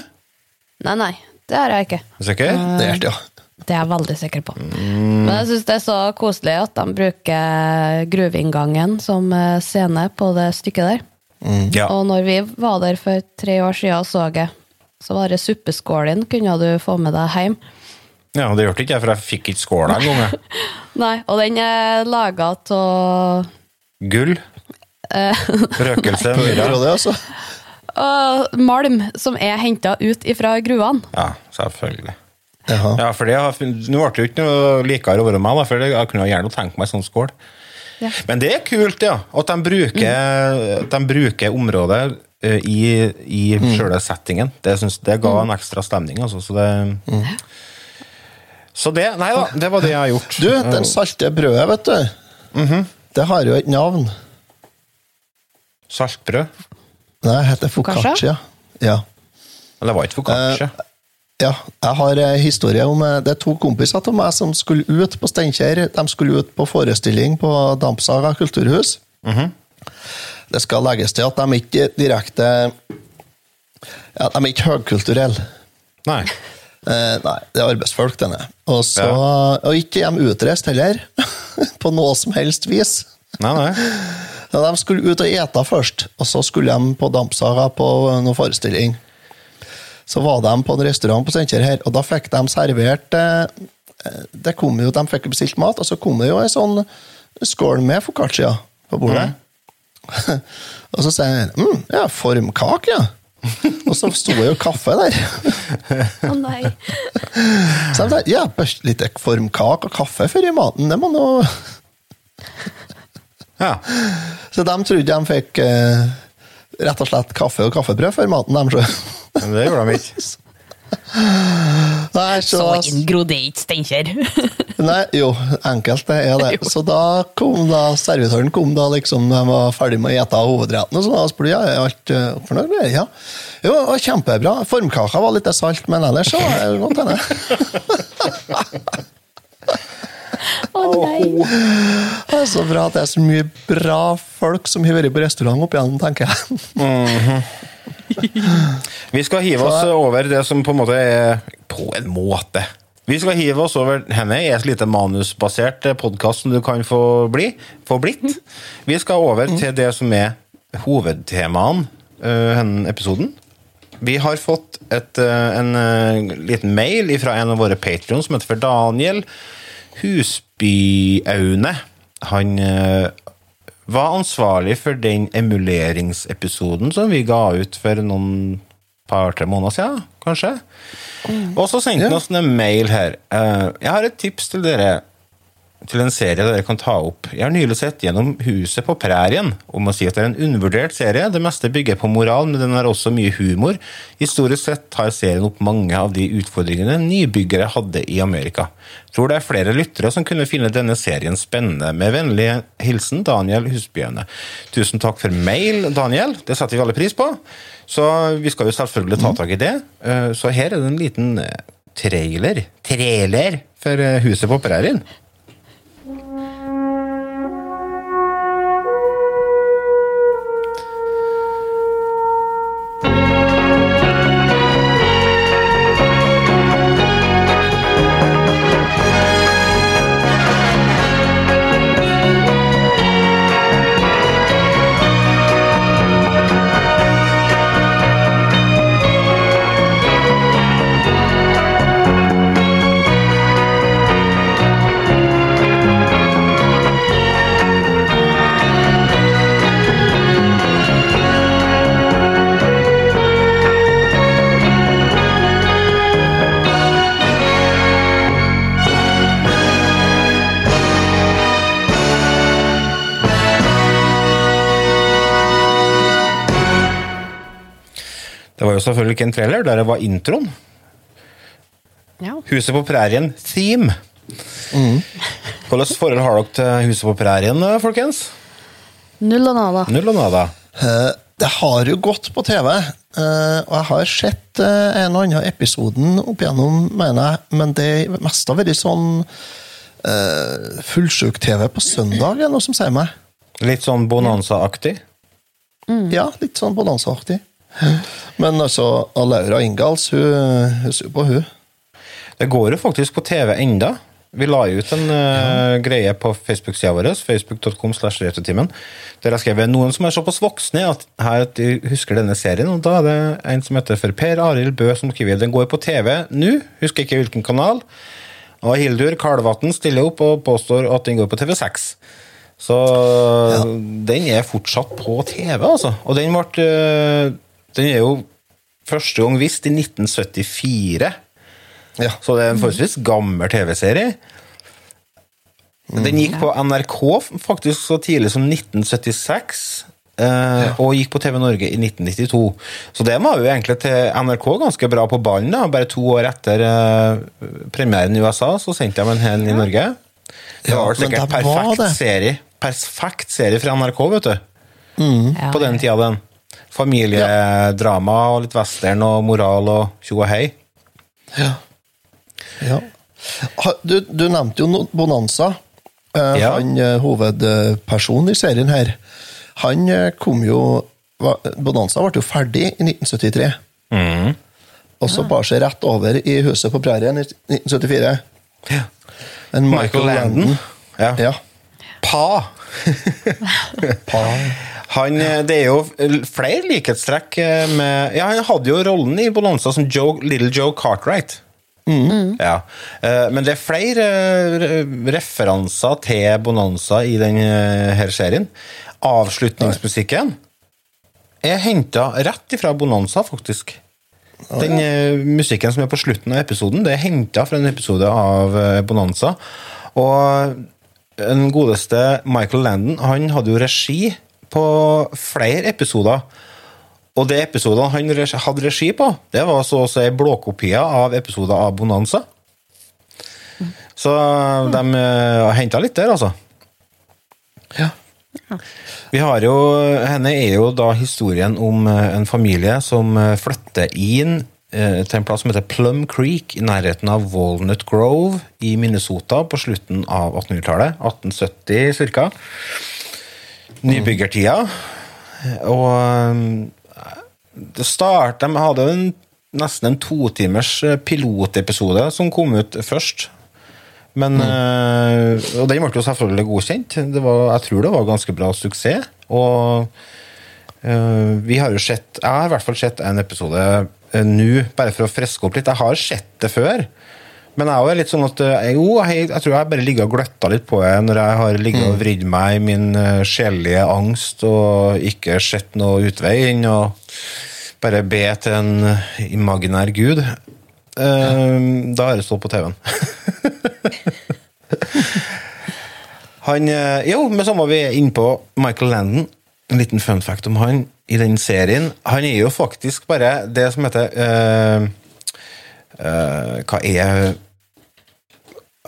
Nei, nei, det har jeg ikke. Sikker? Uh? Det er det, ja. Det er jeg veldig sikker på. Men jeg syns det er så koselig at de bruker gruveinngangen som scene på det stykket der. Ja. Og når vi var der for tre år siden og så det, så var det suppeskålen kunne du få med deg hjem. Ja, det hørte ikke jeg, for jeg fikk ikke skåla engang. Nei, og den er laga av Gull. Røkelse. Hører Myra. det, altså? øh, malm som er henta ut ifra gruene. Ja, selvfølgelig. Jaha. Ja, for det har, Nå ble det jo ikke noe likere å være meg, da, for jeg kunne gjerne tenkt meg en sånn skål. Ja. Men det er kult, ja. At de bruker, mm. de bruker området eh, i, i sjøle settingen. Det, synes, det ga en ekstra stemning, altså. Så det, så det Nei da, det var det jeg har gjort. Du, den salte brødet, vet du. Det har jo et navn. Saltbrød. Nei, det heter foccaccia. Ja. Men det var ikke foccaccia. Ja, jeg har en historie om eh, Det er to kompiser av meg som skulle ut på Steinkjer. De skulle ut på forestilling på Dampsaga kulturhus. Det skal legges til at de ikke direkte ja, De er ikke høykulturelle. Nei. Eh, nei, det er arbeidsfolk, denne. Og, så, Ja. og ikke de utreist heller, på noe som helst vis. Nei, nei. De skulle ut og ete først, og så skulle de på Dampsaga på noen forestilling. Så var de på en restaurant på Steinkjer her, og da fikk de servert eh, det kom jo, De fikk bestilt mat, og så kom det jo en sånn skål med foccaccia på bordet. og så sier han mm, ja, formkake, ja. og så sto det jo kaffe der. Å nei. Så de sa ja, litt formkake og kaffe før i maten, det må nå Ja. Så de trodde de fikk eh, rett og slett kaffe og kaffebrød før maten, de sjøl. Men det gjorde de ikke. Nei, så, Så inngro det ikke Steinkjer. nei, jo, enkelt det er det. Jo. Så da kom da servitøren kom da liksom de var ferdig med å ete hovedretten, og så da spurte jeg er alt eh, fornøyd. med det?» Ja. Jo, og kjempebra. Formkaka var litt salt, men ellers så var det godt henne. Å nei. Det er så bra at det er så mye bra folk som har vært på restaurant opp igjennom, tenker jeg. Vi skal hive oss over det som på en måte er På en måte. Vi skal hive oss over henne er et lite manusbasert podkast som du kan få bli. Få blitt. Vi skal over til det som er hovedtemaene uh, denne episoden. Vi har fått et, eh, en eh, liten mail fra en av våre patrions som heter for Daniel Husbyaune. Han eh, var ansvarlig for den emuleringsepisoden som vi ga ut for noen par-tre måneder siden, kanskje. Og så sendte han oss en mail her. Eh, Jeg har et tips til dere til en serie dere kan ta opp. Jeg har nylig sett gjennom Huset på prærien, om å si at det er en undervurdert serie. Det meste bygger på moral, men den har også mye humor. Historisk sett tar serien opp mange av de utfordringene nybyggere hadde i Amerika. Tror det er flere lyttere som kunne finne denne serien spennende. Med vennlig hilsen Daniel Husbjørne. Tusen takk for mail, Daniel. Det setter vi alle pris på. Så vi skal jo selvfølgelig ta tak i det. Eh, Så her er det en liten eh, trailer. Trailer for eh, Huset på prærien. Selvfølgelig ikke en trailer, der det var introen. Ja. Huset på prærien theme. Hvilket forhold har dere til Huset på prærien, folkens? Null og nada. Null og nada. Eh, Det har jo gått på TV, eh, og jeg har sett eh, en og annen episoden opp igjennom, mener jeg, men det mest har vært sånn uh, fullsjuk-TV på søndag, er noe som sier meg. Litt sånn Bonanza-aktig. Ja, litt sånn bonanza-aktig. Men altså, Laura Ingalls, hun, ser på hun. Det går jo faktisk på TV enda. Vi la ut en uh, greie på Facebook-sida vår, facebook.com slash retrotimen, der jeg skrev noen som er såpass voksne at her at de husker denne serien, og da er det en som heter for Per Arild Bø som skriver den går på TV nå, husker ikke hvilken kanal, og Hildur Kalvatn stiller opp og påstår at den går på TV6. Så den er fortsatt på TV, altså. Og den ble eh, Den er jo første gang vist i 1974. Ja. Så det er en forholdsvis gammel TV-serie. Den gikk på NRK faktisk så tidlig som 1976. eh, Og gikk på TV Norge i 1992. Så det var jo egentlig til NRK ganske bra på ballen. da Bare to år etter eh, premieren i USA så sendte de en hel i Norge. Det Ja, var vel sikkert perfekt serie. Perfekt serie fra NRK, vet du. Ja, På den tida, den. Familiedrama og litt western og moral og tjo og hei. Ja. ja. Du, du nevnte jo Bonanza. Eh, Ja. Han eh, hovedpersonen i serien her, han eh, kom jo Bonanza ble jo ferdig i 1973. Mm. Og så bar seg rett over i huset på prærien i 1974. En Michael Landon. Ja. Ja. Pa. Pa. Han, eh, det er jo flere likhetstrekk eh, med Ja, han hadde jo rollen i Bonanza som Joe, Little Joe Cartwright. Ja. Eh, Men det er flere referanser til Bonanza i denne serien. Avslutningsmusikken er henta rett ifra Bonanza, faktisk. Den musikken som er på slutten av episoden, det er henta fra en episode av Bonanza. Og den godeste Michael Landon han hadde jo regi på flere episoder. Og de episodene han hadde regi på, det var så å si blåkopier av episoder av Bonanza. Så de uh, henta litt der, altså. Ja. Vi har jo, Henne er jo da historien om eh, en familie som eh, flytter inn eh, til en plass som heter Plum Creek i nærheten av Walnut Grove i Minnesota på slutten av 1800-tallet. 1870 ca. Nybyggertida. Og eh, det start, De hadde en, nesten en totimers eh, pilotepisode som kom ut først. Men, eh, og den ble jo selvfølgelig godkjent. Det var, jeg tror det var ganske bra suksess. Og eh, vi har jo sett Jeg har i hvert fall sett en episode nå, bare for å friske opp litt. Jeg har sett det før. Men jeg er jo litt sånn at eh, jo, jeg, jeg tror jeg bare ligger og gløtta litt på det når jeg har ligget og vridd meg i min uh, sjelelige angst og ikke sett noe utvei enn å bare be til en imaginær gud. Eh, Da har jeg stått på TV-en. Han, eh, jo, men så må vi inn på Michael Landon. En liten fun fact om han i den serien. Han er jo faktisk bare det som heter eh, eh, Hva er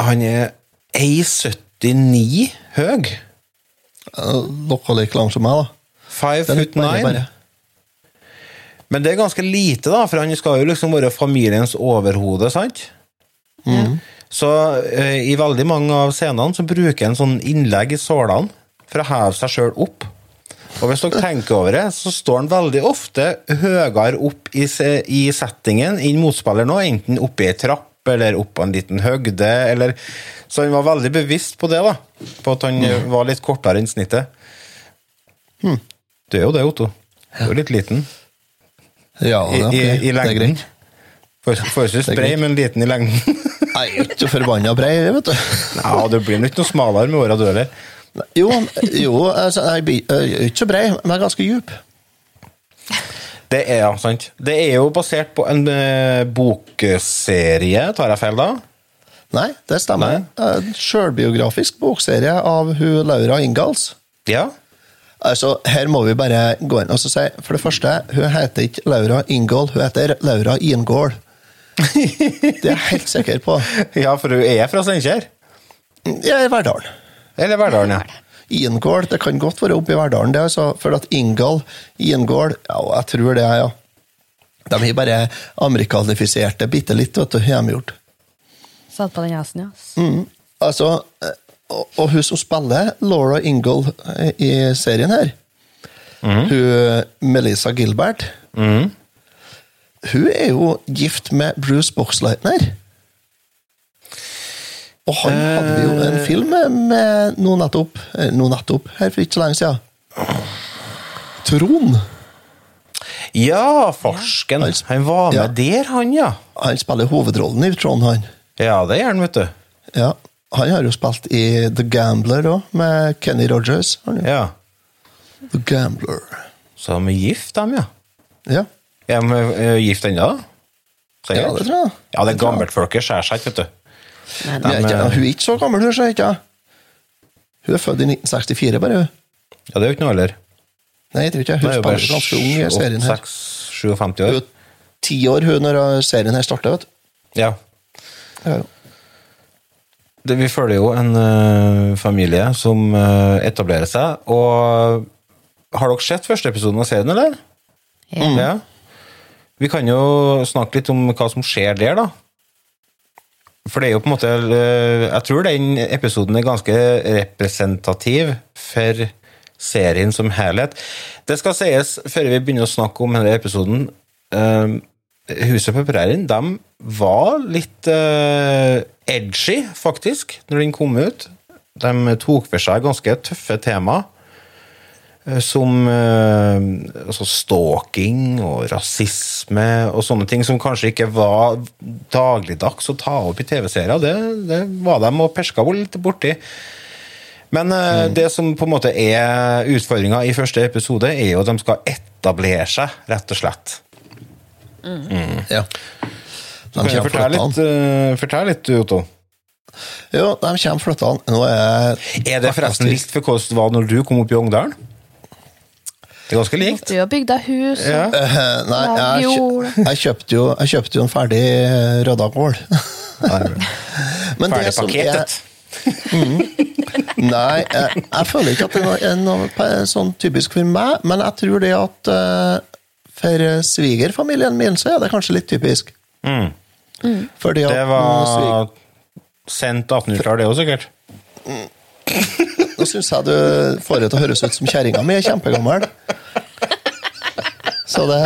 Han er 1,79 høy. Noe like lang som meg, da. Five er foot nine. bare. Men det er ganske lite, da, for han skal jo liksom være familiens overhode, sant? Så uh, i veldig mange av scenene så bruker han sånn innlegg i sålene for å heve seg sjøl opp. Og hvis dere tenker over det, så står han veldig ofte høyere opp i, i settingen enn motspiller nå, enten oppe i ei trapp eller opp på en liten høgde, eller Så han var veldig bevisst på det, da. På at han mm. var litt kortere enn snittet. Du er jo det, Otto. Du er jo litt liten. Ja, det er ok. i, i Det er greit. For- Forholdsvis Det brei, men liten i lengden. Jeg er ikke forbanna brei, vet du. ja, du blir nok noe smalere med åra du heller. Jo, jo altså, jeg er ikke så brei, men ganske djup. Det er ja, sant. Det er jo basert på en uh, bokserie, tar jeg feil da? Nei, det stemmer. En Sjølbiografisk bokserie av hun Laura Ingalls. Ja. Altså, Her må vi bare gå inn og si For det første, hun heter ikke Laura Ingall, hun heter Laura Ingall Det er jeg helt sikker på. Ja, for hun er fra Steinkjer. Er i Verdalen. Eller Verdalen, ja. Ingål, det kan godt være oppe i Verdalen, det, altså, for at Ingall, Ingål ja, jeg tror det, ja. De har bare amerikanifisert det bitte litt, vet du, hjemmegjort. Satt på den hesten, ja. Mm. Altså, eh, og, og hun som spiller Laura Ingle eh, i serien her, hun Melissa Gilbert, hun er jo gift med Bruce Boxleitner. Og han hadde jo en film med, nå nettopp, eh, nå nettopp, her for ikke så lenge siden. Trond. Ja, farsken. Han- Han var med Ja. der, han, ja. Han spiller hovedrollen i Trond, han. Ja, det gjør han, vet du. Ja, Han har jo spilt i The Gambler òg, med Kenny Rogers. Han, ja. Ja. The Gambler. Så de er gift, dem, ja. Ja. Er de eh, gift ennå? Sikkert. Ja, det tror jeg. Ja, det tror jeg. gammeltfolket skjærer seg ikke, vet du. Nei, Hun nei. er, ikke, hun er ikke så gammel, hun, ser ikke jeg. Hun er født i 1964, bare. hun. Ja, det er jo ikke noe alder. Nei, jeg tror ikke. Hun Hun er bare spiller ganske ung i serien her. 56-57 Hun år. er ti år hun når serien her starter, vet du. Ja. Ja. Det, vi følger jo en eh, familie som eh, etablerer seg, og har dere sett første episoden av serien, eller? Ja. Ja. Vi kan jo snakke litt om hva som skjer der, da. For det er jo på en måte eh, Jeg tror den episoden er ganske representativ for serien som helhet. Det skal sies, før vi begynner å snakke om denne episoden eh, Huset på prærien, de var litt eh, edgy, faktisk, når den kom ut. De tok for seg ganske tøffe temaer. Eh, Som eh, altså stalking og rasisme og sånne ting som kanskje ikke var dagligdags å ta opp i TV-serier. Det, det var de og perska litt borti. Men eh, det som på en måte er utfordringa i første episode, er jo at de skal etablere seg, rett og slett. Ja. De Kan jeg fortelle litt, uh, fortell litt, Otto? Jo, de kommer flyttende. Nå er Er det forresten litt for hvordan det var når du kom opp i Ongdalen? Det er ganske likt. Du har bygd deg hus. Ja. Uh, Nei, jeg, jeg, kjøpte jo, jeg kjøpte jo en ferdig eh, rødda kål. Ferdig er pakketet. Nei, jeg, jeg føler ikke at det er noe sånn typisk for meg, men jeg tror det at uh, for svigerfamilien min så er det kanskje litt typisk. Mm. Fordi at Det mm, var sendt 1800-tall, det òg, sikkert. Nå syns jeg du får det til å høres ut som kjerringa mi er kjempegammel. Så det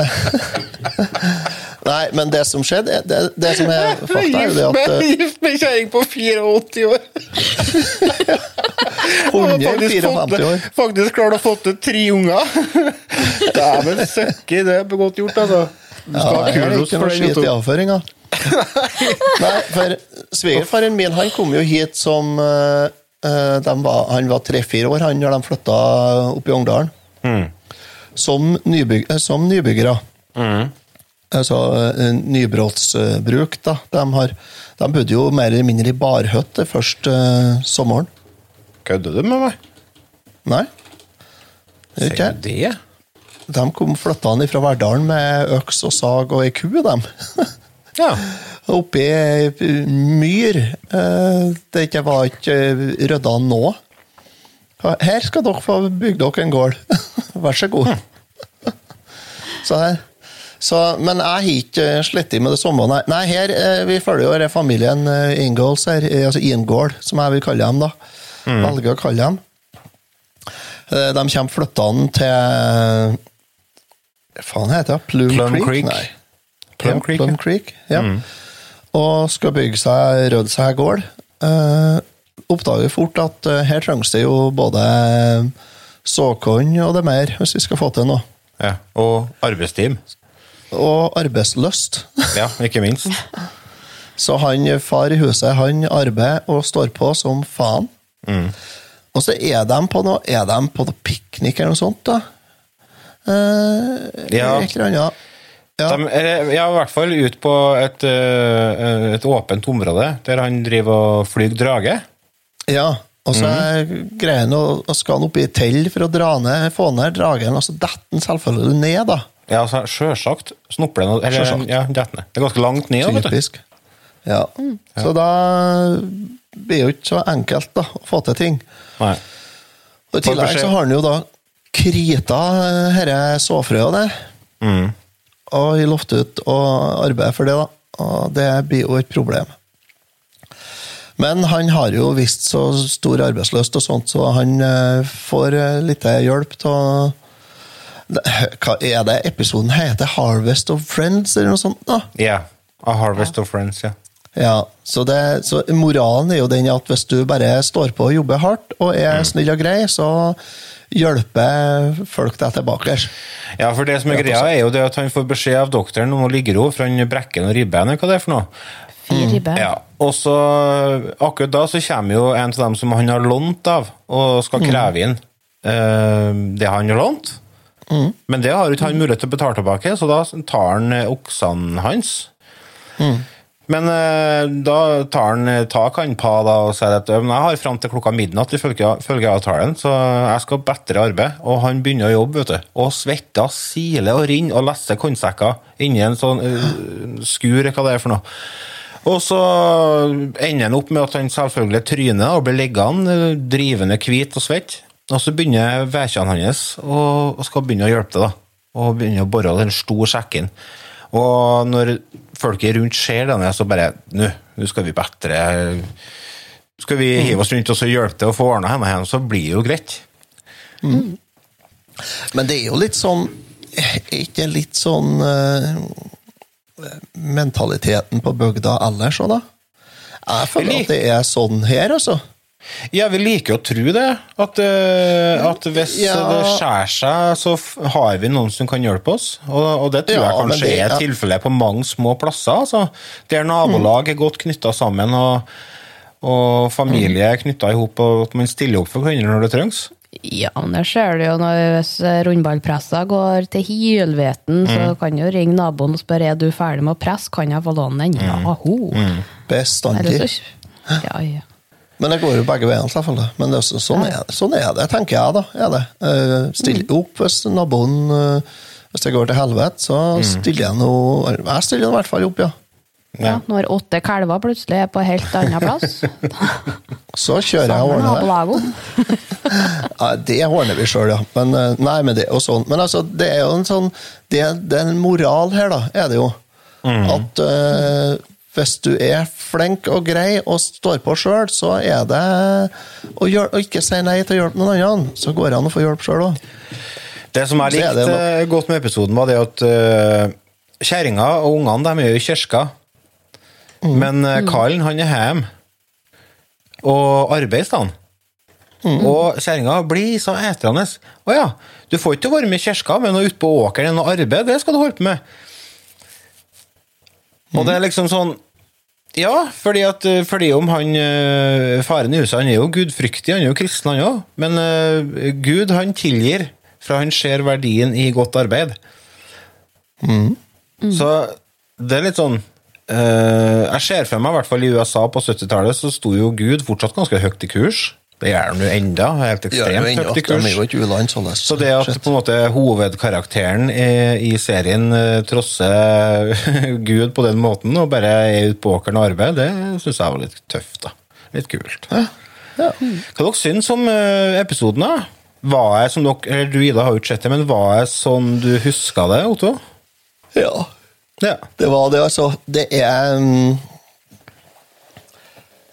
Nei, men det som skjedde, er- det, det som er fakta, er jo det at eh, Gift med kjerring på 84 år! 154 år Faktisk klart å få til tre unger! Dæven søkki, det er godt gjort, altså. Du skal Ja, ha jeg kudos for den. i avføringa. Nei, for svigerfaren min han kom jo hit som eh, var, Han var tre-fire år han når de flytta opp i Ungdalen. Mm. Som, nybyg, eh, som nybyggere. Mm. Altså eh, nybrottsbruk, da. De, har, de bodde jo mer eller mindre i barhytte først uh, sommeren. Kødder du med meg? Nei. Det ikke jeg. De kom flytta han fra Verdalen med øks og sag og ei ku, dem. Ja. Oppi ei myr. eh, Det ikke var ikke rydda nå. Her skal dere få bygd dere en gård. Vær så god. Så her. Så, men jeg har ikke slitt med det samme. Nei, nei her, eh, vi følger jo denne familien eh, Ingalls her, eh, altså Ingård, som jeg vil kalle dem. da. Velger å kalle dem. Eh, De kommer flyttende til Hva faen heter det? Plum, Plum Creek? Creek. Plum ja, Creek, Plum ja. Creek, ja. Og skal bygge seg, rydde seg gård. Eh, oppdager fort at eh, her trengs det jo både såkorn og det mer, hvis vi skal få til noe. ja. Og arbeidsteam. Og arbeidslyst. Ja, ikke minst. Så han far i huset, han arbeider og står på som faen. Og så er de på noe Er de på noe piknik eller noe sånt, da? Eh, Ja. Et eller annet. Ja. De er ja, i hvert fall ut på et, eh, et åpent område der han driver og flyr drage. Ja, og så er greien å, skal han opp i et tell for å dra ned, få ned dragen, og så detter han selvfølgelig ned, da. Ja, altså, Sjølsagt snupper den eller. Ja, detter ned. Det er ganske langt ned. vet du. Typisk. Ja. Så da blir det jo ikke så enkelt da, å få til ting. Nei. Og I tillegg så har han jo da krita herre dette såfrøet der. Mm. Og vi lovte ut å arbeide for det, da. Og det blir jo et problem. Men han har jo visst så stor arbeidsløst og sånt, så han eh, får eh, litt hjelp til Hva er det episoden heter? 'Harvest of Friends', eller noe sånt? da? Ja. A Harvest of Friends, ja. Ja, så, det, så moralen er jo den at hvis du bare står på og jobber hardt og er snill og grei, så hjelper folk deg tilbake. Ja, for det som er greia, er jo det at han får beskjed av doktoren om å ligge ro, for han brekker noen ribbein, eller hva det er for noe. Fire ribber. Ja, og så akkurat da så kommer jo en av dem som han har lånt av, og skal kreve inn eh, det han har lånt. Men det har jo ikke han mulighet til å betale tilbake, så da tar han oksene hans. Men eh, da tar han eh, tak han pa da, og sier at men jeg har fram til klokka midnatt ifølge ifølge avtalen, så jeg skal bedre arbeid. Og han begynner å jobbe, vet du. Og svetter, siler og renner og lesser kornsekker inni en sånn uh, skur, hva det er for noe. Og så ender han opp med at han selvfølgelig tryner og blir liggende drivende hvit og svett. Og så begynner vedkjene hans og, og skal begynne å hjelpe til, da. Og begynne å bore den store sekk inn. Og når folket rundt ser denne, så bare Nå, nå skal vi bedre Skal vi hive oss rundt og så hjelpe til å få ordna henne igjen, så blir det jo greit. Men det er jo litt sånn Ikke litt sånn uh, mentaliteten på bygda ellers òg, da? Jeg føler at det er sånn her, altså. Ja, vi liker å tro det. At, eh, at hvis Ja. det skjærer seg, så har vi noen som kan hjelpe oss. Og, og det tror Ja, jeg kanskje det- er ja. tilfellet på mange små plasser. Altså, der nabolag er godt knytta sammen, og, og familie er knytta i hop, og at man stiller opp for hverandre når det trengs. Ja, men det ser du jo når hvis rundballpressa går til hylveten, så kan du ringe naboen og spørre er du ferdig med å presse, kan jeg få låne den? Ja, ho. Mm. Bestandig. ja, ja. Men det går jo begge veier, selvfølgelig. Men det, så- sånn, er, det- sånn er det, tenker jeg, da. Er det. Stiller Stille opp hvis naboen eh, Hvis det går til helvete, så stiller jeg noe Jeg stiller i hvert fall opp, ja. ja. Når åtte kalver plutselig er på helt annen plass. Så kjører jeg og ordner det. Ja, det ordner vi sjøl, ja. Men, eh, nei, men det jo sånn. Men altså, det er jo en sånn Det, det er en moral her, da, er det jo. At eh, hvis du er flink og grei og står på sjøl, så er det å, ikke si nei til å hjelpe noen andre. Så går det an å få hjelp sjøl òg. Det som jeg er likte noe- godt med episoden, var det at uh, kjerringa og ungene de er jo i kirka. Mm. Men uh, Karlen han er hjemme og arbeider han. Mm. Og kjerringa blir så etrende. Å ja, du får ikke være med i kirka, men ute på åkeren og arbeid, det skal du holde på med. Og det er liksom sånn Ja, fordi, at, eh, fordi om han eh, faren i huset Han er jo gudfryktig, han er jo kristen, han òg. Men uh, Gud, han tilgir, for han ser verdien i godt arbeid. Så det er litt sånn uh, Jeg ser for meg, i hvert fall i USA på 70-tallet, så sto jo Gud fortsatt ganske høyt i kurs. Det gjør han jo enda, helt ekstremt høyt i kurs. sånn Så det at på en måte hovedkarakteren i, serien eh, trosser Gud på den måten og bare er ute på åkeren og arbeider, det syns jeg var litt tøft. da. Litt kult. Ja. Hva dere syns om eh, episoden? da? Var jeg som dere, eller Du Ida har jo ikke sett det, men var jeg som du huska det, Otto? ja. Ja. Det var det, altså. Det er mm,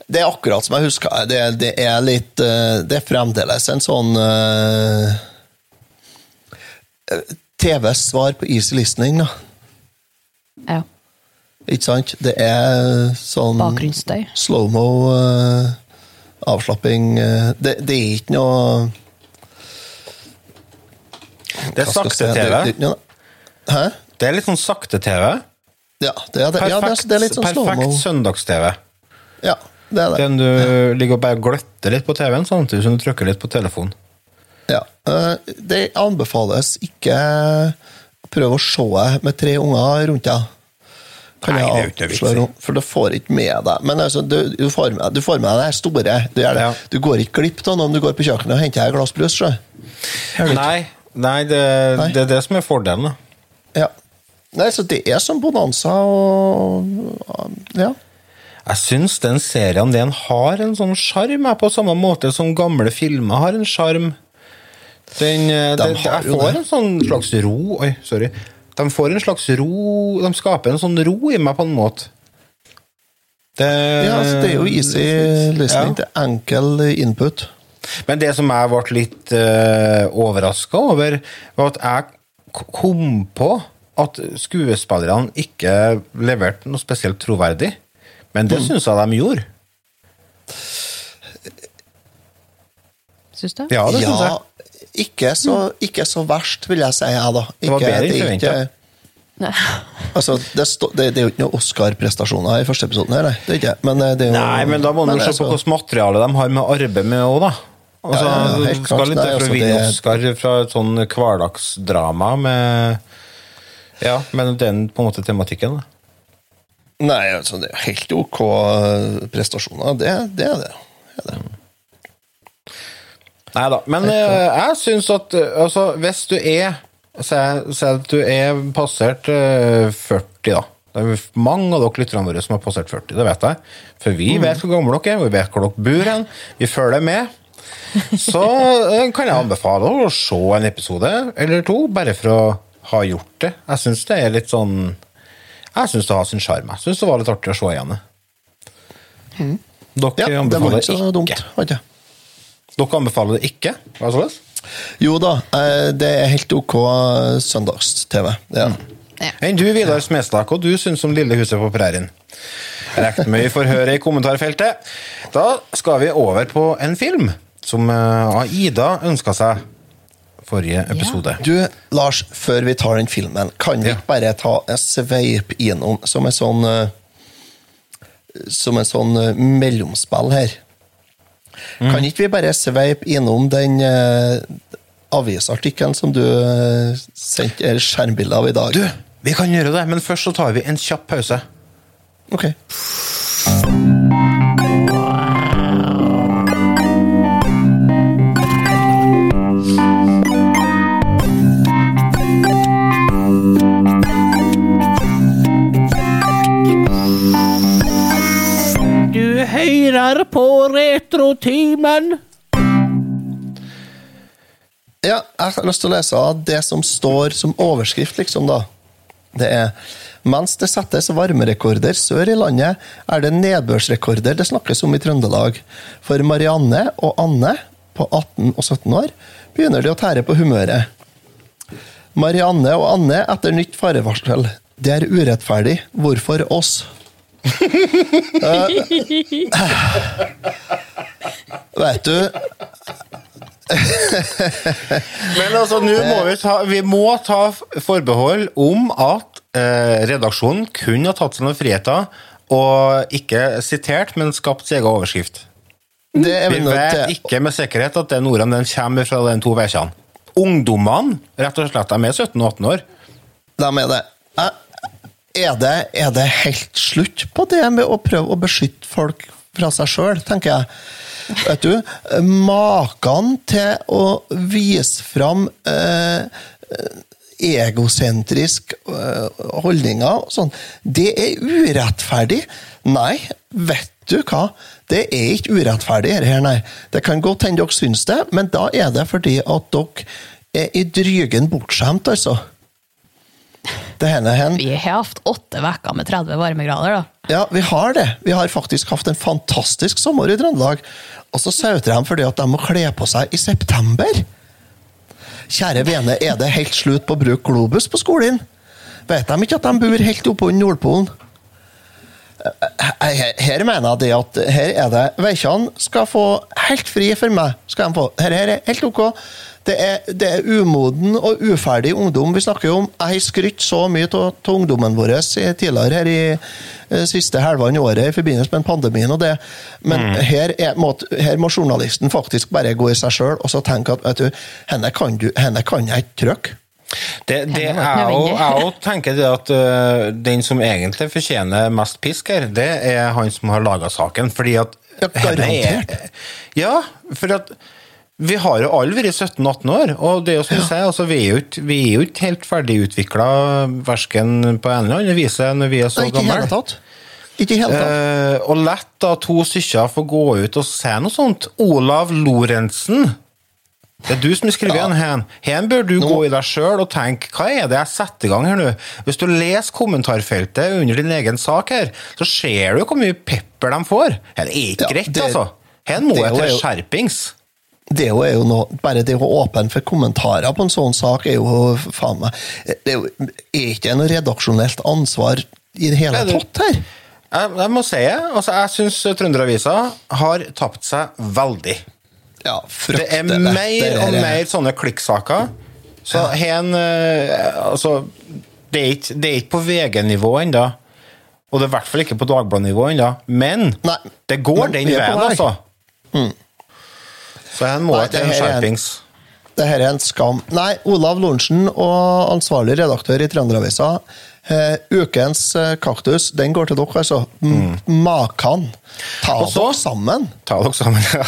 Det er akkurat som jeg husker. Det, det er litt eh, Det er fremdeles en sånn uh, TVs svar på easy listening, da. Ja. Ikke sant? Det er sånn Bakgrunnsstøy. slow-mo, uh, avslapping uh, det, det er ikke noe Det er sakte-TV. Hæ? Det er litt sånn sakte-TV. Ja, det er, det. ja det, er, det er litt sånn slow-mo. perfekt søndags-TV. Ja, det er det. Den du ligger og bare gløtter litt på TV-en samtidig som du trykker litt på telefonen. Ja, eh, Det anbefales ikke å prøve å se med tre unger rundt deg. Kan Nei, det er ikke avsløre, For du får ikke med deg. Men altså, du, du, får med, du får med deg det store. Du, det. Ja. du går ikke glipp av noe om du går på kjøkkenet og henter et glass brus. Nei, nei, det, Nei. det er det som er fordelen. da. Ja. Nei, så det er som bonanza og Ja. Jeg syns den serien den har en sånn sjarm, på samme måte som gamle filmer har en sjarm. Den, eh, De jeg får det. en sånn slags ro Oi, sorry. De får en slags ro De skaper en sånn ro i meg, på en måte. Det, Ja, altså, det er jo easy listening. Ja. Det er enkel input. Men det som jeg ble litt uh, overraska over, var at jeg kom på at skuespillerne ikke leverte noe spesielt troverdig. Men Mm. det syns jeg de gjorde. Syns du? Ja, det syns jeg. Ikke så, ikke så verst, vil jeg si, jeg, da. Det var bedre enn. Nei. Altså, det, stå, det, det er jo ikke noen Oscar-prestasjoner i første episoden her, nei. Det ikke. Men eh, jo Nei, men da må man se på hvilket materiale de har med å arbeide med òg, da. Altså, Ja, ja, ja, helt klart. litt Nei, for å altså, vinne Oscar fra et sånn hverdagsdrama med Ja, men den på en måte tematikken. da. Nei, altså, det er helt ok eh, prestasjoner. Det, det er det. det, er det. Nei da. Men eh, jeg syns at eh, altså, hvis du er Si at du er passert eh, 40, da. Det er mange av dere lytterne våre som har passert 40, det vet jeg. For vi vet hvor gamle dere er, vi vet hvor dere bor hen. Vi følger med. Så eh, kan jeg anbefale å se en episode eller to, bare for å ha gjort det. Jeg syns det er litt sånn Jeg syns det har sin sjarm. Jeg syns det var litt artig å se igjen det. Dere Ja, det var ikke så dumt. ikke. Dere anbefaler det ikke? Hva er det? Jo da, eh, det er helt ok søndags-TV. Ja. er. Ja. Enn du, Vidar Smestad, og du syns om Lille huset på prærien? Rekt mye får i kommentarfeltet. Da skal vi over på en film som eh, Aida ønska seg forrige episode. Du, Lars, før vi tar den filmen, kan vi Ja. ikke bare ta en sveip innom som en sånn eh, Som en sånn eh, mellomspill her? Mm. Kan ikke vi bare sveipe innom den uh, avisartikkelen som du uh, sendte skjermbilde av i dag? Du, vi kan gjøre det, men først så tar vi en kjapp pause. Ok. På Retrotimen. Ja, jeg har lyst til å lese av det som står som overskrift, liksom, da. Det er Mens det settes varmerekorder sør i landet, er det nedbørsrekorder det snakkes om i Trøndelag. For Marianne og Anne, på 18 og 17 år, begynner de å tære på humøret. Marianne og Anne etter nytt farevarsel. Det er urettferdig. Hvorfor oss? Eh, Vet du, Men altså, nå må vi ta Vi må ta forbehold om at eh, redaksjonen kun har tatt seg noen friheter og ikke sitert, men skapt sin egen overskrift. det er Vi vet til. ikke med sikkerhet at den ordene den kommer fra de to ukene. Ungdommene, rett og slett, de er 17 og 18 år. De er det. Eh, Er det, er det helt slutt på det med å prøve å beskytte folk fra seg sjøl, tenker jeg. Vet du, Maken til å vise fram eh, egosentrisk eh, holdninger og sånn, det er urettferdig. Nei, vet du hva? Det er ikke urettferdig, her, nei. Det kan godt hende dere syns det, men da er det fordi at dere er i drygen bortskjemt, altså. Det hender hen. Vi har hatt åtte uker med 30 varmegrader, da. Ja, vi har det. Vi har faktisk hatt en fantastisk sommer i Trøndelag. Og så sauter de fordi at de må kle på seg i september. Kjære vene, er det helt slutt på å bruke Globus på skolen? Vet de ikke at de bor helt oppe under Nordpolen? Her, her mener jeg det at her er det Veikjan skal få helt fri for meg. skal de få. Her, her er helt ok. Det er, det er umoden og uferdig ungdom vi snakker om. Jeg har skrytt så mye av ungdommen vår tidligere her i eh, siste halvannet året i forbindelse med pandemien og det. Men her, er, må, her må journalisten faktisk bare gå i seg sjøl og så tenke at vet du, henne kan, du, henne kan jeg ikke trykke. Det, det er jo, jeg òg tenker det at uh, den som egentlig fortjener mest pisk her, det er han som har laga saken. Fordi at Ja, garantert. er- Ja, for at vi har jo alle vært 17-18 år, og det er jo som du sier, altså, vi er jo ikke, vi er jo ikke helt ferdigutvikla verken på en eller annen vis når vi er så Nei, ikke i hele tatt. Ikke helt tatt. Eh, og lett da to stykker får gå ut og si noe sånt. Olav Lorentzen Det er du som skriver den hen. Hen bør du Nå- gå i deg sjøl og tenke hva er det jeg setter i gang her nå? Hvis du leser kommentarfeltet under din egen sak her, så ser du hvor mye pepper de får. Det er ikke Ja, greit, det- altså. Hen må jeg til skjerpings. Det er jo, noe, bare det å åpne for kommentarer på en sånn sak er jo faen meg Det er jo er ikke noe redaksjonelt ansvar i det hele tatt her. Jeg, jeg må si. Altså, jeg syns Trønderavisa har tapt seg veldig. Ja, Det er mer og er- mer sånne klikksaker. Så hen eh, Altså, det er ikke, det er ikke på VG-nivå ennå. Og det er i hvert fall ikke på Dagbladet-nivå ennå. Men Nei, det går den veien, altså. altså. Så hen må det en her er- skjerpings. Det her er en skam. Nei, Olav Lorentzen og ansvarlig redaktør i Trønderavisa. Uh, ukens uh, kaktus, den går til dere, altså. Mm. Makan. Ta. Dere sammen. Ta dere sammen. ja.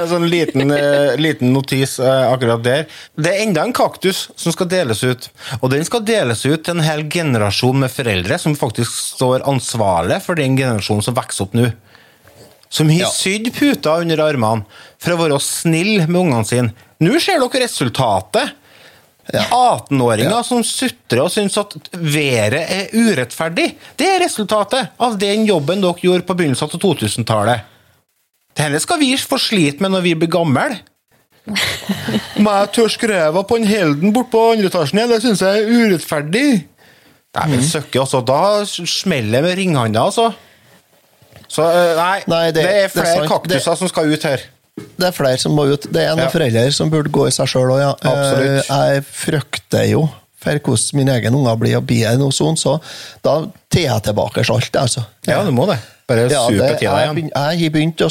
En sånn liten, uh, liten notis akkurat der. Det er enda en kaktus som skal deles ut. Og den skal deles ut til en hel generasjon med foreldre som faktisk står ansvarlig for den generasjonen som vokser opp nå. Som har Ja. sydd puter under armene for å være snill med ungene sine. Nå ser dere resultatet. Ja. 18-åringer Ja. som sutrer og syns at været er urettferdig. Det er resultatet av den jobben dere gjorde på begynnelsen av 2000-tallet. Dette skal vi få slite med når vi blir gamle. Må jeg tørske ræva på en Helden bort på andre etasjen igjen? Det syns jeg er urettferdig. Nei, men søkke, altså. Da smeller det med ringhanda, altså. Så eh, nei, Nei, det, det- er det er flere det, kaktuser som skal ut her. Det er flere som må ut. Det er noen Ja. foreldre som burde gå i seg sjøl òg, ja. Absolutt. Eh, Jeg frykter jo for hvordan min egen unger blir og blir noe sånt, så da tar jeg tilbake alt, altså. Ja, du må det. Bare Ja, supe det, tida jeg, igjen. jeg har begynt å,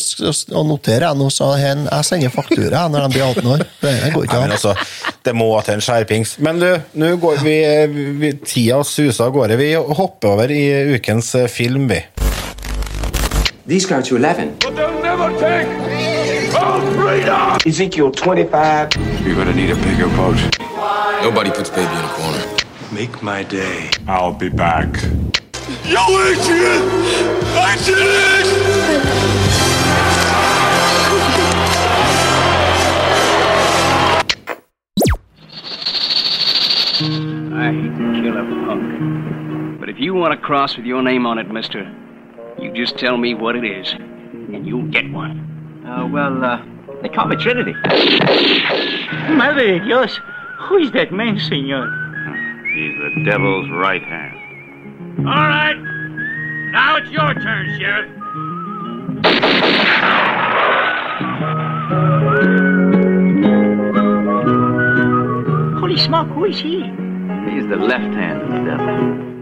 å notere jeg nå, så hen, jeg sender faktura jeg, når de blir 18 år. Det går ikke an. altså, det må til en skjerpings. Men du, nå går vi, vi Tida suser av gårde. Vi hopper over i ukens eh, film, vi. These go to 11. But they'll never take our freedom! Ezekiel 25. You're gonna need a bigger boat. Nobody puts baby in a corner. Make my day. I'll be back. Yo, Adrian! Adrian! I hate to kill a punk. But if you want a cross with your name on it, mister, you just tell me what it is, and you'll get one. Uh, well, uh, they call me Trinity. Madre de Dios, who is that man, senor? He's the devil's right hand. All right, now it's your turn, Sheriff. Holy smoke, who is he? He's the left hand of the devil.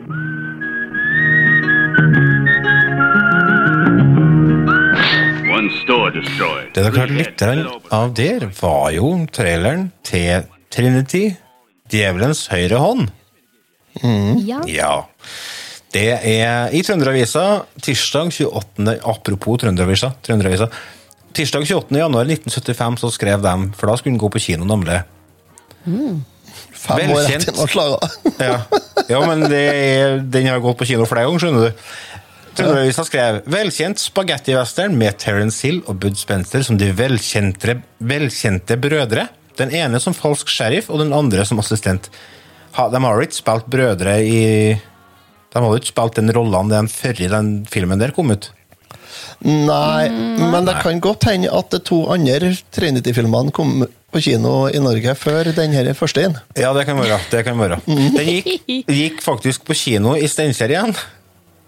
Det dere hørte litt av der, var jo traileren til Trinity, Djevelens høyre hånd. Ja. Ja. Det er i Trønderavisa tirsdag 28. Apropos Trønderavisa. Trønderavisa. Tirsdag 28. januar 1975 så skrev de, for da skulle den gå på kino, nemlig. Fem år etter den var klara. Ja, ja men det er, den har gått på kino flere ganger, skjønner du. Trønderavisa skrev velkjent spagettivestern med Terence Hill og Bud Spencer som de velkjente, velkjente brødre. Den ene som falsk sheriff, og den andre som assistent. Ha, de har jo ikke spilt brødre i De har jo ikke spilt den rollen den før den filmen der kom ut. Nei, men det kan godt hende at de to andre Trinity-filmene kom på kino i Norge før den her første inn. Ja, det kan være. det kan være. Den gikk, gikk faktisk på kino i Steinkjer igjen.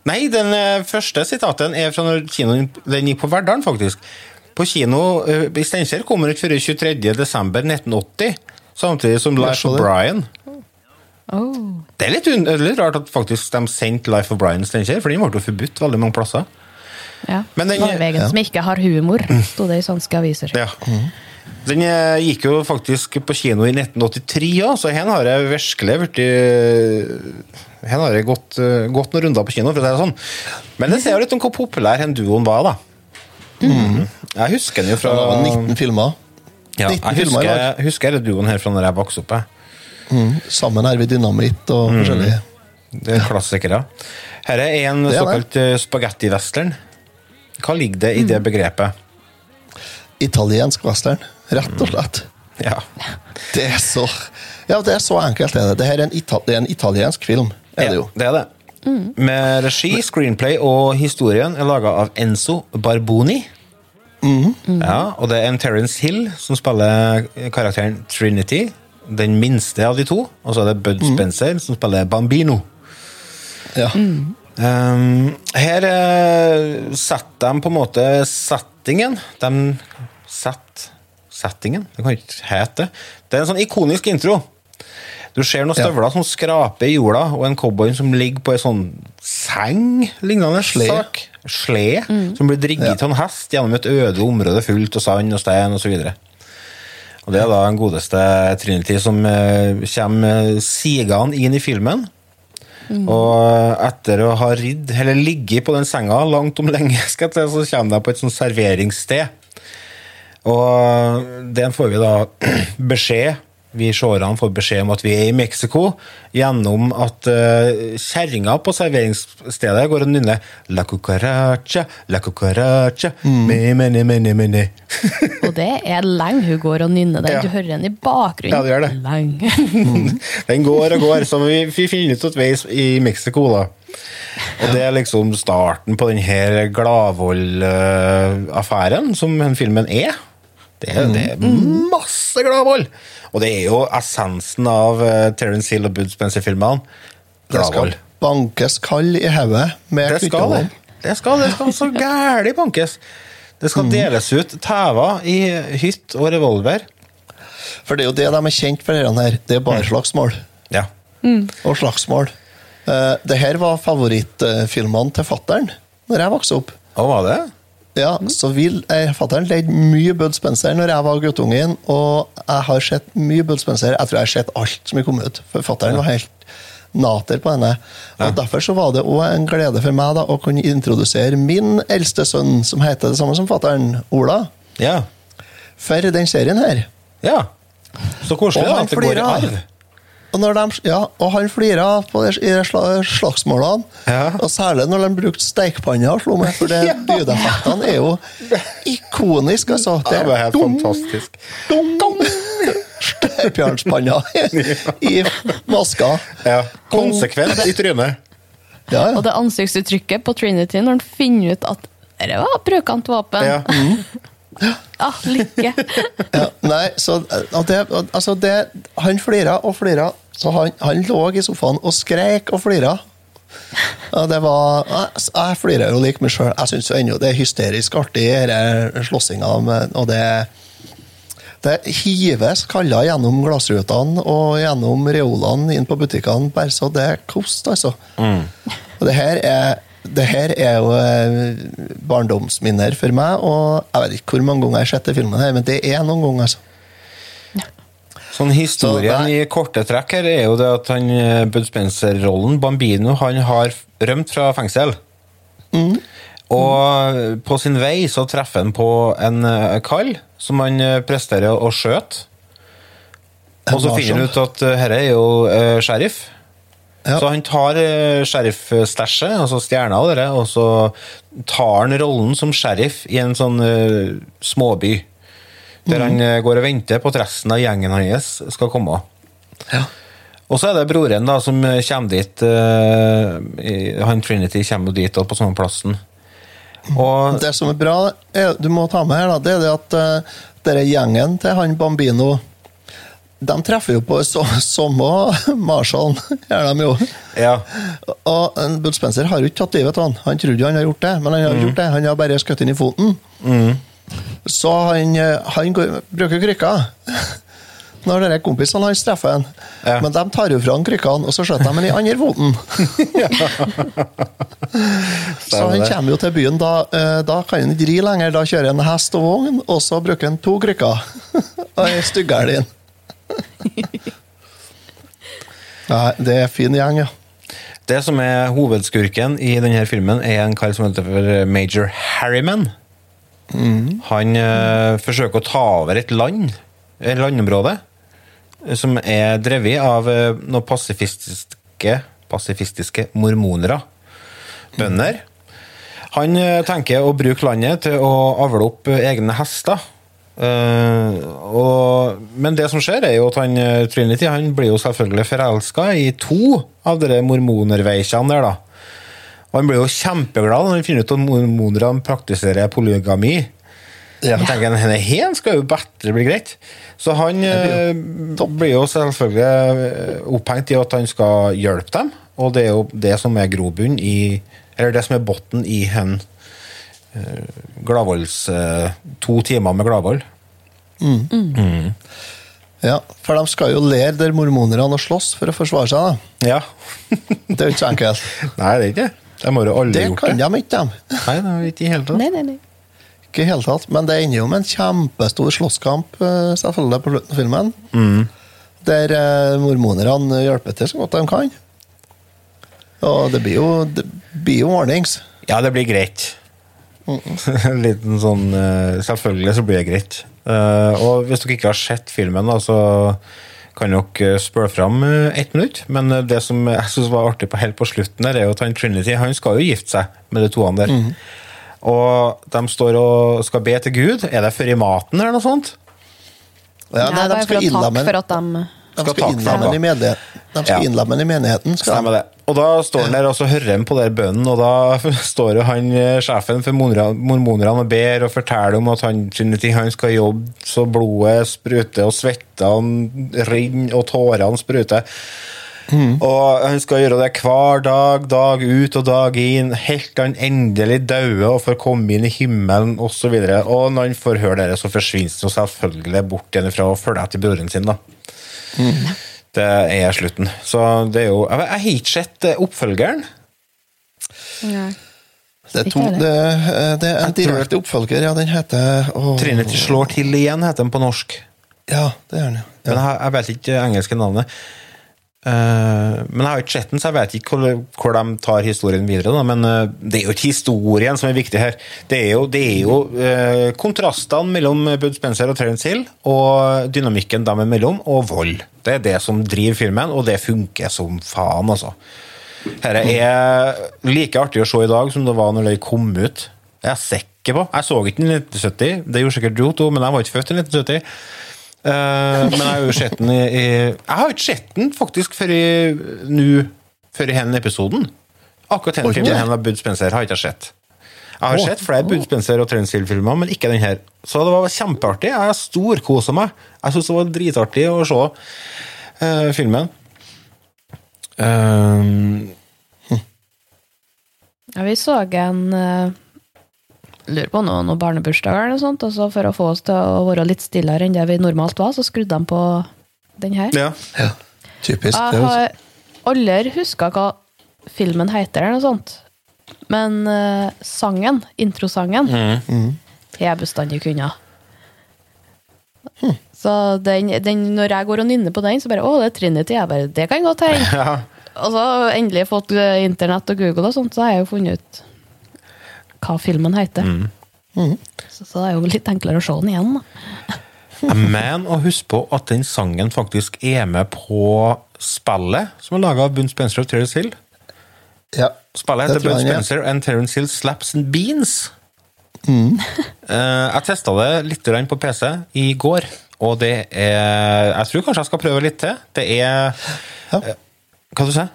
Nei, den eh, første sitaten er fra når kinoen den gikk på Verdalen, faktisk. På kino eh, i Steinkjer kommer den ikke før 23.12.1980, samtidig som Life of. Brian. Oh. Det er litt, litt rart at faktisk de sendte Life of Brian i Steinkjer, for den ble jo forbudt veldig mange plasser. Ja. Men den- Norvegen ja. som ikke har humor, sto det i svenske aviser. Ja. Den eh, gikk jo faktisk på kino i 1983 òg, så her har jeg virkelig blitt Her har jeg gått, eh, gått noen runder på kino, for å si det sånn. Men det sier jo litt om hvor populær den duoen var, da. Mm. Jeg husker den jo fra Det var 19 filmer. ja, 19 Jeg filmer husker, husker denne duoen her fra når jeg vokste opp. Mm. Sammen er vi dynamitt og Mm. forskjellige. Det er klassikere. Her er en er såkalt eh, spagettivestern. Hva ligger det i Mm. det begrepet? Italiensk western, rett og slett. Ja. Det er så Ja, det er så enkelt, er det. Det er en, ita det er en italiensk film, er det jo. Ja, det er det. Med regi, screenplay og historien er laga av Enzo Barboni. Ja, og det er en Terence Hill som spiller karakteren Trinity. Den minste av de to. Og så er det Bud Spencer som spiller Bambino. Ja. Um, her uh, setter de på en måte settingen. De setter settingen? Det kan ikke hete det. Det er en sånn ikonisk intro. Du ser noen Ja. støvler som skraper i jorda, og en cowboy som ligger på ei sånn seng lignende Sle. sak. Sled. Som blir drigget Ja. en hest gjennom et øde område fullt av sand og stein osv. Og det er da den godeste Trinity som uh, kommer sigende inn i filmen. Og etter å ha ridd, eller ligget på den senga langt om lenge, skal jeg til, så kommer de på et sånt serveringssted. Og den får vi da beskjed Vi seerne får beskjed om at vi er i Mexico gjennom at uh, kjerringa på serveringsstedet går og nynner La cucaracha, la cucaracha, me, me, me, me, me, me. Og det er lenge hun går og nynner den. Ja. Du hører den i bakgrunnen. Ja, det gjør det. Lenge. Den går og går, så vi, vi finner ut at vi er i Mexico, da. Og det er liksom starten på denne Gladvold-affæren, som den filmen er. Det er, det er masse Gladvold! Og det er jo essensen av uh, Terence Hill og Bud Spencer-filmene. Det skal Gladvold. bankes kald i hodet med Det skal det. Det skal det skal så gæli bankes. Det skal deles ut tæver i hytt og revolver. For det er jo det de er kjent for, denne her. Det er bare slagsmål. Ja. Og slagsmål. Uh, det her var favorittfilmene til fattern når jeg vokste opp. Og var det? Ja, så vil eh, Fattern leide mye Bud Spencer når jeg var guttungen, og jeg har sett mye Bud Spencer. Jeg tror jeg har sett alt som er kommet ut. For fattern var helt nater på henne. Og Derfor så var det òg en glede for meg da, å kunne introdusere min eldste sønn, som heter det samme som fattern, Ola, Ja. for den serien her. Ja. Så koselig at det går i arv. Og, når de, ja, og han flira på de, i de slagsmålene. Ja. Og særlig når de brukte stekepanna og slo med, for det Ja. lydeffektene er jo ikoniske, altså. Det var helt dum, fantastisk. dum, dum. Stepjernpanna i maska. Ja. Konsekvent i trynet. Ja, ja. Og det ansiktsuttrykket på Trinity når han finner ut at dette var brukant våpen. Ja. Ja, lykke. Ja, nei, så og det, og, altså det, Han flira og flira, så han, han lå i sofaen og skreik og flira. Ja, det var Jeg, jeg flirer jo like meg sjøl. Jeg syns ennå det er hysterisk artig, denne slåssinga. med- Og det det hives kaller gjennom glassrutene og gjennom reolene inn på butikkene, bare så det er kost, altså. Og det her er det her er jo eh, barndomsminner for meg, og jeg vet ikke hvor mange ganger jeg har sett den filmen, her, men det er noen ganger. altså. Sånn Historien Så i korte trekk her er jo det at han, eh, Bud Spencer-rollen, Bambino, han har rømt fra fengsel. Og på sin vei så treffer han på en eh, kall som han presterer å skjøte. Og så finner han ut at dette er jo sheriff. Ja. Så han tar uh, sheriff-stæsjet, altså stjerna av det, og så tar han rollen som sheriff i en sånn uh, småby. Der han eh, går og venter på at resten av gjengen hans skal komme. Ja. Og så er det broren da som eh, kommer dit. Uh, han Trinity kommer dit og på samme plassen. Og Det som er bra, er, du må ta med her, da, det er det at uh, denne gjengen til han Bambino de treffer jo på samme Marshallen, gjør de jo. ja, Og Bud Spencer har jo ikke tatt livet av han. Han trodde jo han hadde gjort det, men han har mm. gjort det. Han har bare skutt inn i foten. Så han, eh, han bruker krykka. Når dere kompisene hans treffer han. Ja. Men de tar jo fra han krykkene, og så skjøter de han i andre foten. så han kommer jo til byen, da, eh, da kan han ikke ri lenger. Da kjører han hest og vogn, og så bruker han to krykker. og ei styggælin. Nei, det er fin gjeng, ja. Det som er hovedskurken i denne filmen, er en kar som heter for Major Harriman. Han eh, forsøker å ta over et land, et landområde, som er drevet av eh, noen pasifistiske, pasifistiske mormonere. Bønder. Han eh, tenker å bruke landet til å avle opp egne hester. Eh, og, men det som skjer, er jo at han, eh, Trinity han blir jo selvfølgelig forelska i to av de mormonerveikjene der, da. Og han blir jo kjempeglad når han finner ut at mormonerne praktiserer polygami. Ja. Jeg tenker, Denne her skal jo bedre bli greit. Så han eh, blir jo selvfølgelig opphengt i at han skal hjelpe dem, og det er jo det som er grobunnen i Eller det som er bunnen i hen eh, Gladvolds eh, To timer med Gladvold. Ja, for de skal jo lære der mormonerne å slåss for å forsvare seg. da. Ja. Det er jo ikke så enkelt. Nei, det er ikke det. De har jo aldri Det gjort kan det. de ikke, de. Nei, det er ikke i hele tatt. Nei, nei, nei. Ikke i hele tatt. Men det ender jo med en kjempestor slåsskamp eh, selvfølgelig på slutten av filmen. Der eh, mormonerne hjelper til så godt de kan. Og det blir jo, det blir jo ordnings. Ja, det blir greit. En liten sånn eh, Selvfølgelig så blir det greit. Eh, og hvis dere ikke har sett filmen, da, så kan dere spørre fram eh, ett minutt. Men eh, det som jeg synes var artig på helt på slutten, der, er jo at han Trinity han skal jo gifte seg med de toene der. Og de står og skal be til Gud. Er det før i maten eller noe sånt? Ja, nei, de for å takke for at de skal skal takke innlemme ham, i menigheten. Skal Stemmer det. Og da står han der og så hører han på den bønnen, og da står jo han, eh, sjefen for mormonerne og ber og forteller om at han, han skal jobbe så blodet spruter, og svettene renner, og tårene spruter. Og han skal gjøre det hver dag, dag ut og dag inn, helt til han endelig dauer og får komme inn i himmelen osv. Og, så og når han får høre det, så forsvinner han selvfølgelig bort igjen fra å følge etter broren sin. da. Det er slutten. Så det er jo Jeg jeg har ikke sett eh, oppfølgeren. Nei. Det er, to, det, det er en direkte oppfølger, ja. Den heter oh. Trinity slår til igjen, heter den på norsk. Ja, det gjør den, ja. Men jeg, jeg vet ikke det engelske navnet. Eh, men jeg har ikke sett den, så jeg vet ikke hvor, hvor de tar historien videre. Da. Men eh, det er jo ikke historien som er viktig her. Det er jo, det er jo eh, kontrastene mellom Bud Spencer og Terence Hill, og dynamikken dem imellom, og vold. Det er det som driver filmen, og det funker som faen, altså. Dette er like artig å se i dag som det var når det kom ut. Jeg er sikker på. Jeg så ikke den i 1970, det gjorde sikkert du men jeg var ikke født i 1970. Eh, men jeg har jo sett den i, i Jeg har ikke sett den faktisk før i nå Før i denne episoden. Akkurat denne filmen her med Bud Spencer har jeg ikke sett. Jeg har oh, sett flere Bud Spencer og Terence Hill-filmer, men ikke den her. Så det var kjempeartig. Jeg storkosa meg. Jeg syns det var dritartig å se uh, filmen. Um, Ja, vi så en uh, Lurer på noe, noen barnebursdager eller noe sånt, og så for å få oss til å være litt stillere enn det vi normalt var, så skrudde de på den her. ja. ja. Typisk. Jeg har aldri huska hva filmen heter, eller noe sånt. Men uh, sangen, introsangen, har jeg bestandig kunnet. Så den, den, når jeg går og nynner på den, så bare Å, det er Trinity. Jeg bare, det kan godt hende. ja. Og så endelig fått eh, internett og Google, og sånt, så har jeg jo funnet ut hva filmen heter. Så, så det er jo litt enklere å se den igjen. Da. Men å huske på at den sangen faktisk er med på spillet som er laga av Bun Spencer og Terence Hill. ja. Spillet heter er. Spencer and Terence Hill Slaps and Beans. Mm. jeg testa det litt grann på PC i går, og det er Jeg tror kanskje jeg skal prøve litt til. Det er Ja. Hva du sa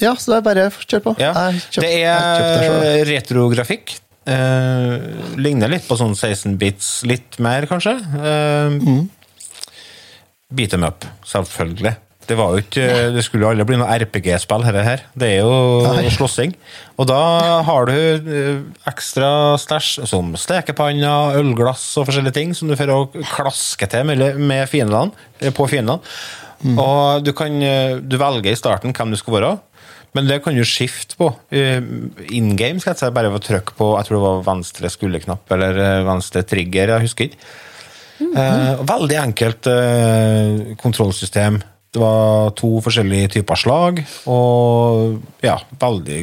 ja, så det er bare å kjøre på. Ja. Kjøpt- det er retrografikk. Eh, ligner litt på sånn 16 bits, litt mer kanskje. Uh, Beat them up, selvfølgelig. Det ikke Det skulle aldri bli noe RPG-spill, dette her. Det er jo slåssing. Og da har du eh, ekstra stæsj som stekepanner, ølglass og forskjellige ting som du får å klaske til med, med fiendene, eh, på fiendene. Og du kan eh, Du velger i starten hvem du skal være. Men det kan du skifte på. Eh, In game skal jeg si, bare ved å trykke på jeg tror det var venstre skulderknapp eller eh, venstre trigger. jeg husker ikke. Eh, veldig enkelt kontrollsystem. Det var to forskjellige typer slag, og ja, veldig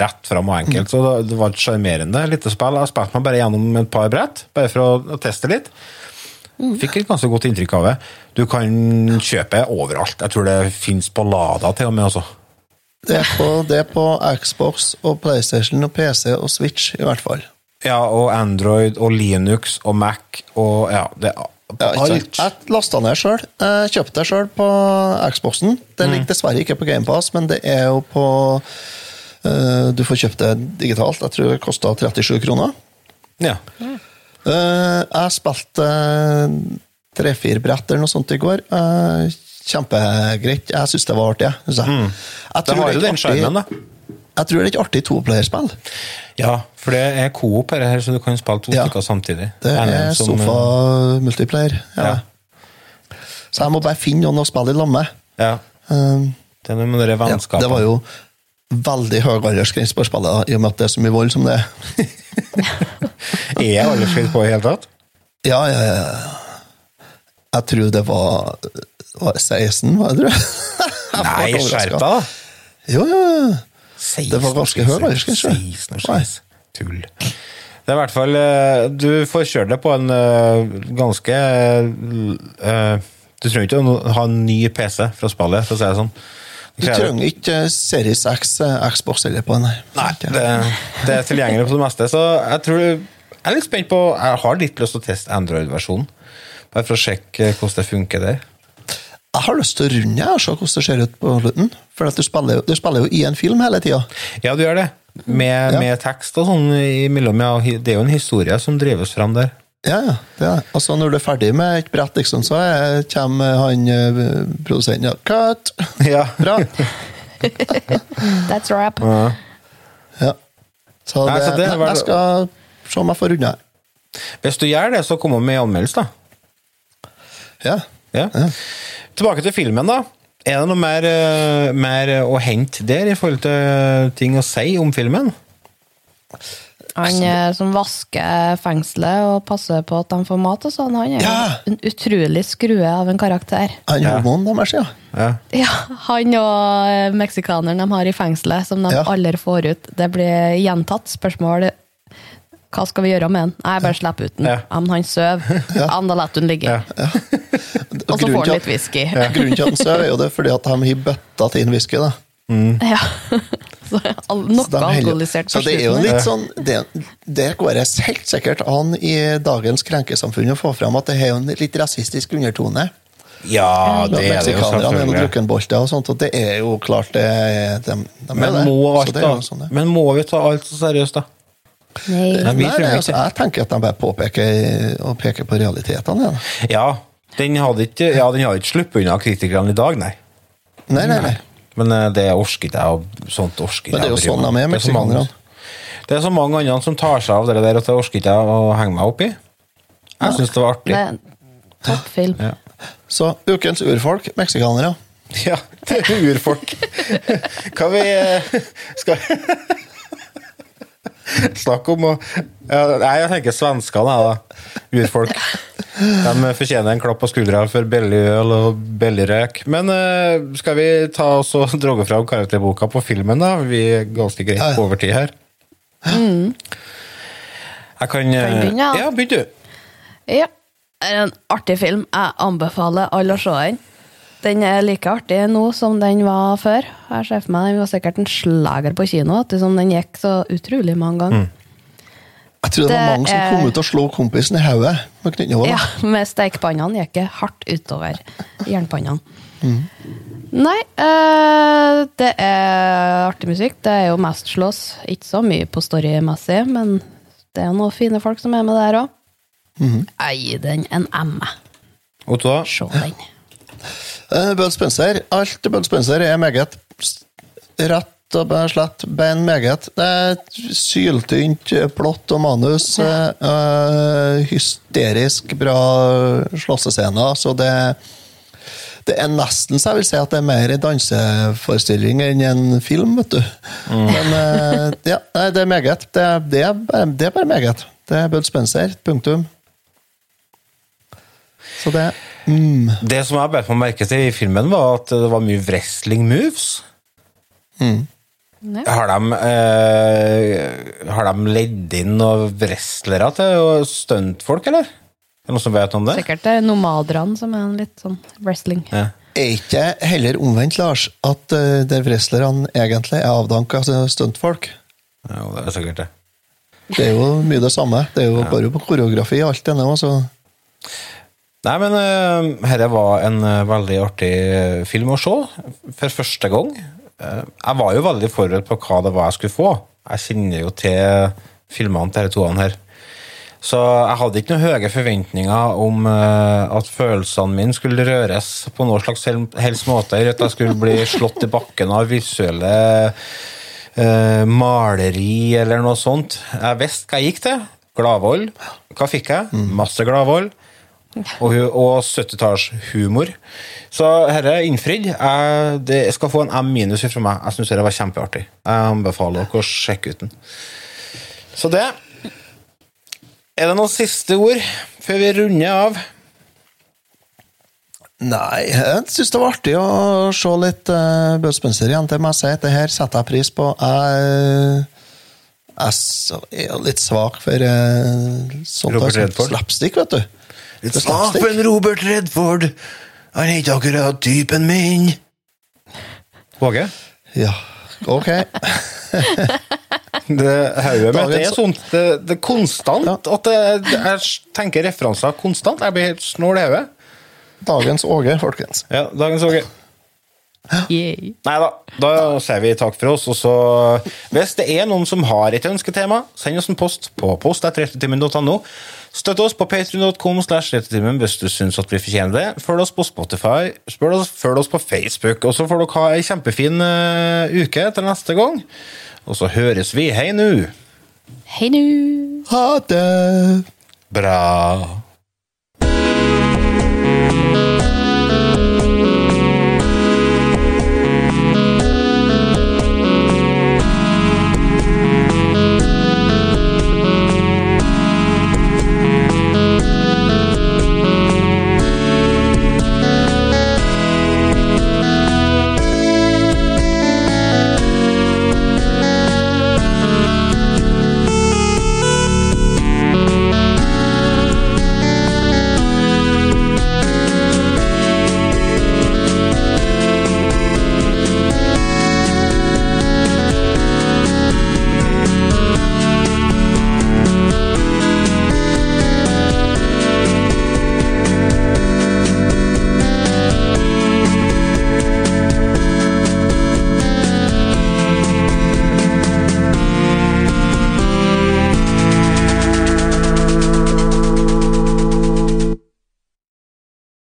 rett fram og enkelt. Så det, var et sjarmerende lite spill. Jeg spilte meg bare gjennom et par brett, bare for å, å teste litt. Fikk et ganske godt inntrykk av det. Du kan kjøpe overalt. Jeg tror det fins på Lada til og med. også. Det er, på, det er på Xbox og PlayStation og PC og Switch, i hvert fall. Ja, og Android og Linux og Mac og ja, det Ja, ikke alt. Jeg lasta ned sjøl. Kjøpte det sjøl på Xboxen. Mm. ligger dessverre ikke på GamePass, men det er jo på uh, Du får kjøpt det digitalt. Jeg tror det kosta 37 kroner. Ja. Eh, jeg spilte uh, tre-fire brett eller noe sånt i går. Eh, kjempegreit. Jeg syns det var artig. jeg, synes jeg. Jeg Mm. Det tror har jo den artig- da. Jeg tror det er et artig toplayerspill. Ja, for det er coop her, her, så du kan spille to Ja. stykker samtidig. Det er sofa-multiplayer. Ja. Ja. Så jeg må bare finne noen å spille i lag med. Ja, Eh, det er noe med dere ja, det var jo veldig høy aldersgrense på spillet, i og med at det er så mye vold som det er. Er aldersgrense på i hele tatt? Ja, ja, ja. Jeg tror det var, var 16, hva det, tror Nei, skjerp deg, da! Jo, jo. 16 Det var ganske høy aldersgrense. 16 år. Tull. Det er i hvert fall eh, Du får kjøre det på en eh, ganske eh, Du trenger ikke å ha en ny PC for å spille, for å si det sånn. Du trenger ikke Series X Xbox eller på nei. Nei, det, det er tilgjengelig på det meste. Så jeg tror Jeg er litt spent på Jeg har litt lyst til å teste Android-versjonen. Bare for å sjekke hvordan det funker der. Jeg har lyst til å runde og se hvordan det ser ut på slutten. For at du, spiller, du spiller jo i en film hele tida. Ja, du gjør det. Med, Ja. med tekst og sånn imellom. Ja, det er jo en historie som drives fram der. Ja, ja. det er. det. Altså, når du er ferdig med et brett, liksom, så er, kommer han eh, produsenten og Cut! Ja. Bra! That's rap. Ja. Så, Nei, så det var- jeg skal se om jeg får runda her. Hvis du gjør det, så kom med anmeldelse, da. Ja. Ja. Tilbake til filmen, da. Er det noe mer, eh, mer å hente der i forhold til ting å si om filmen? Han er som vasker fengselet og passer på at de får mat og sånn, han er Ja. en utrolig skrue av en karakter. Han er Ja. deres, ja. Ja. Ja, han og eh, meksikaneren de har i fengselet, som de Ja. aldri får ut. Det blir gjentatt spørsmål. Hva skal vi gjøre med den? Nei, bare slipp ut den. Ja. Men han sover. Ja. da lar hun ligge. Ja. Og så får han litt whisky. Grunnen til at han sover, er jo det fordi at de har bøtta til inn whisky. da. Ja. Så noe Så alkoholisert Så på det er jo slutten. litt sånn det, går det helt sikkert an i dagens krenkesamfunn å få fram at det har en litt rasistisk undertone. ja, det er det jo er selvfølgelig. drukkenbolter og sånt, og det er jo klart det er- de, de er Men det. må, alt, det er jo sånn det. men må vi ta alt så seriøst, da? Nei. Nei, Nei, nei, altså, jeg tenker at de bare påpeker og peker på realitetene. Ja. Ja, den hadde ikke, ja, ikke sluppet unna kritikerne i dag, nei. Nei, nei, nei. Men eh, det orker ikke jeg, sånt orker Men det er jo jeg sånn de er. Det så mange- meksikanerne. Det er så mange andre som tar seg av det der at det orker ikke jeg å henge meg opp i. Jeg syns det var artig. er en toppfilm. Ja. Så ukens urfolk, meksikanere. Ja, det er urfolk. Hva vi Skal skal Snakk om å Nei, jeg tenker svenskene, jeg, da. Urfolk. De fortjener en klapp på skuldra for billig øl og billig røyk. Men eh, skal vi ta oss og droge fram karakterboka på filmen, da? Vi er ganske greit på overtid her. Jeg kan eh, Kan begynne. Ja, begynn du. Ja. Det er en artig film. Jeg anbefaler alle å se den. Den er like artig nå som den var før. Jeg ser for meg Den var sikkert en slager på kino, ettersom den gikk så utrolig mange ganger. Jeg tror det, var Det mange som kom ut og slo kompisen i hodet med. Ja, med stekepannene gikk det hardt utover jernpannene. Nei, øh, det er artig musikk. Det er jo mest slåss. Ikke så mye på storymessig, men det er noen fine folk som er med der òg. Jeg gir den en M. Otto, da? Se den. Uh, Bud Spencer. Alt Bud Spencer er meget rett og slett bein meget. Det er syltynt eh, plott og manus. Ja. eh, hysterisk bra slåssescener, så det det er nesten så jeg vil si at det er mer en danseforestilling enn en film, vet du. Men eh, ja, det er meget. Det, er- det, er bare, det er bare meget. Det er Bud Spencer. Punktum. Så det mm. Det som jeg bet meg merke til i filmen, var at det var mye wrestling moves. Har de, eh, har de ledd inn noen wrestlere til stuntfolk, eller? Er det noen som vet om det? Sikkert det er nomaderne som er en litt sånn wrestling. Ja. Er ikke heller omvendt, Lars, at de der wrestlerne egentlig er avdanka stuntfolk? Ja, det er sikkert det. Det er jo mye det samme. Det er jo bare på koreografi alt det nå. Nei, men uh, dette var en uh, veldig artig eh, film å se, for første gang. Uh, jeg var jo veldig forberedt på hva det var jeg skulle få. Jeg kjenner jo til filmene til disse toene her. Så jeg hadde ikke noen høye forventninger om uh, at følelsene mine skulle røres på noen slags hel- helst måte. At jeg skulle bli slått i bakken av visuelle uh, maleri eller noe sånt. Jeg visste hva jeg gikk til. Gladvold. Hva fikk jeg? Masse Gladvold. Og, og 70-tallshumor. Så dette er innfridd. Jeg, det skal få en M minus fra meg. Jeg syns det var kjempeartig. Jeg anbefaler dere å sjekke ut den. Så det Er det noen siste ord før vi runder av? Nei, jeg syns det var artig å se litt uh, Bø Spencer igjen. Det må jeg si. Det her setter jeg pris på. Jeg, jeg er litt svak for uh, sånt Robert Redford? slapstick, vet du. Slapstick. slapen Robert Redford. Han er ikke akkurat typen min. Åge? Ja, ok. Det Hodet mitt er sånt. Det, det er konstant at det, det, jeg tenker referanser konstant. Jeg blir helt snål i hodet. Dagens Åge, folkens. Ja, dagens Åge. Nei da, da sier vi takk for oss. Og så, hvis det er noen som har et ønsketema, send oss en post på post.rettetimen.no. Støtt oss på slash rettetimen hvis du syns at vi fortjener det. Følg oss på Spotify, oss, følg oss på Facebook. Og så får dere ha ei kjempefin uh, uke til neste gang. Og så høres vi. Hei nu! Hei nu! Ha det! Bra.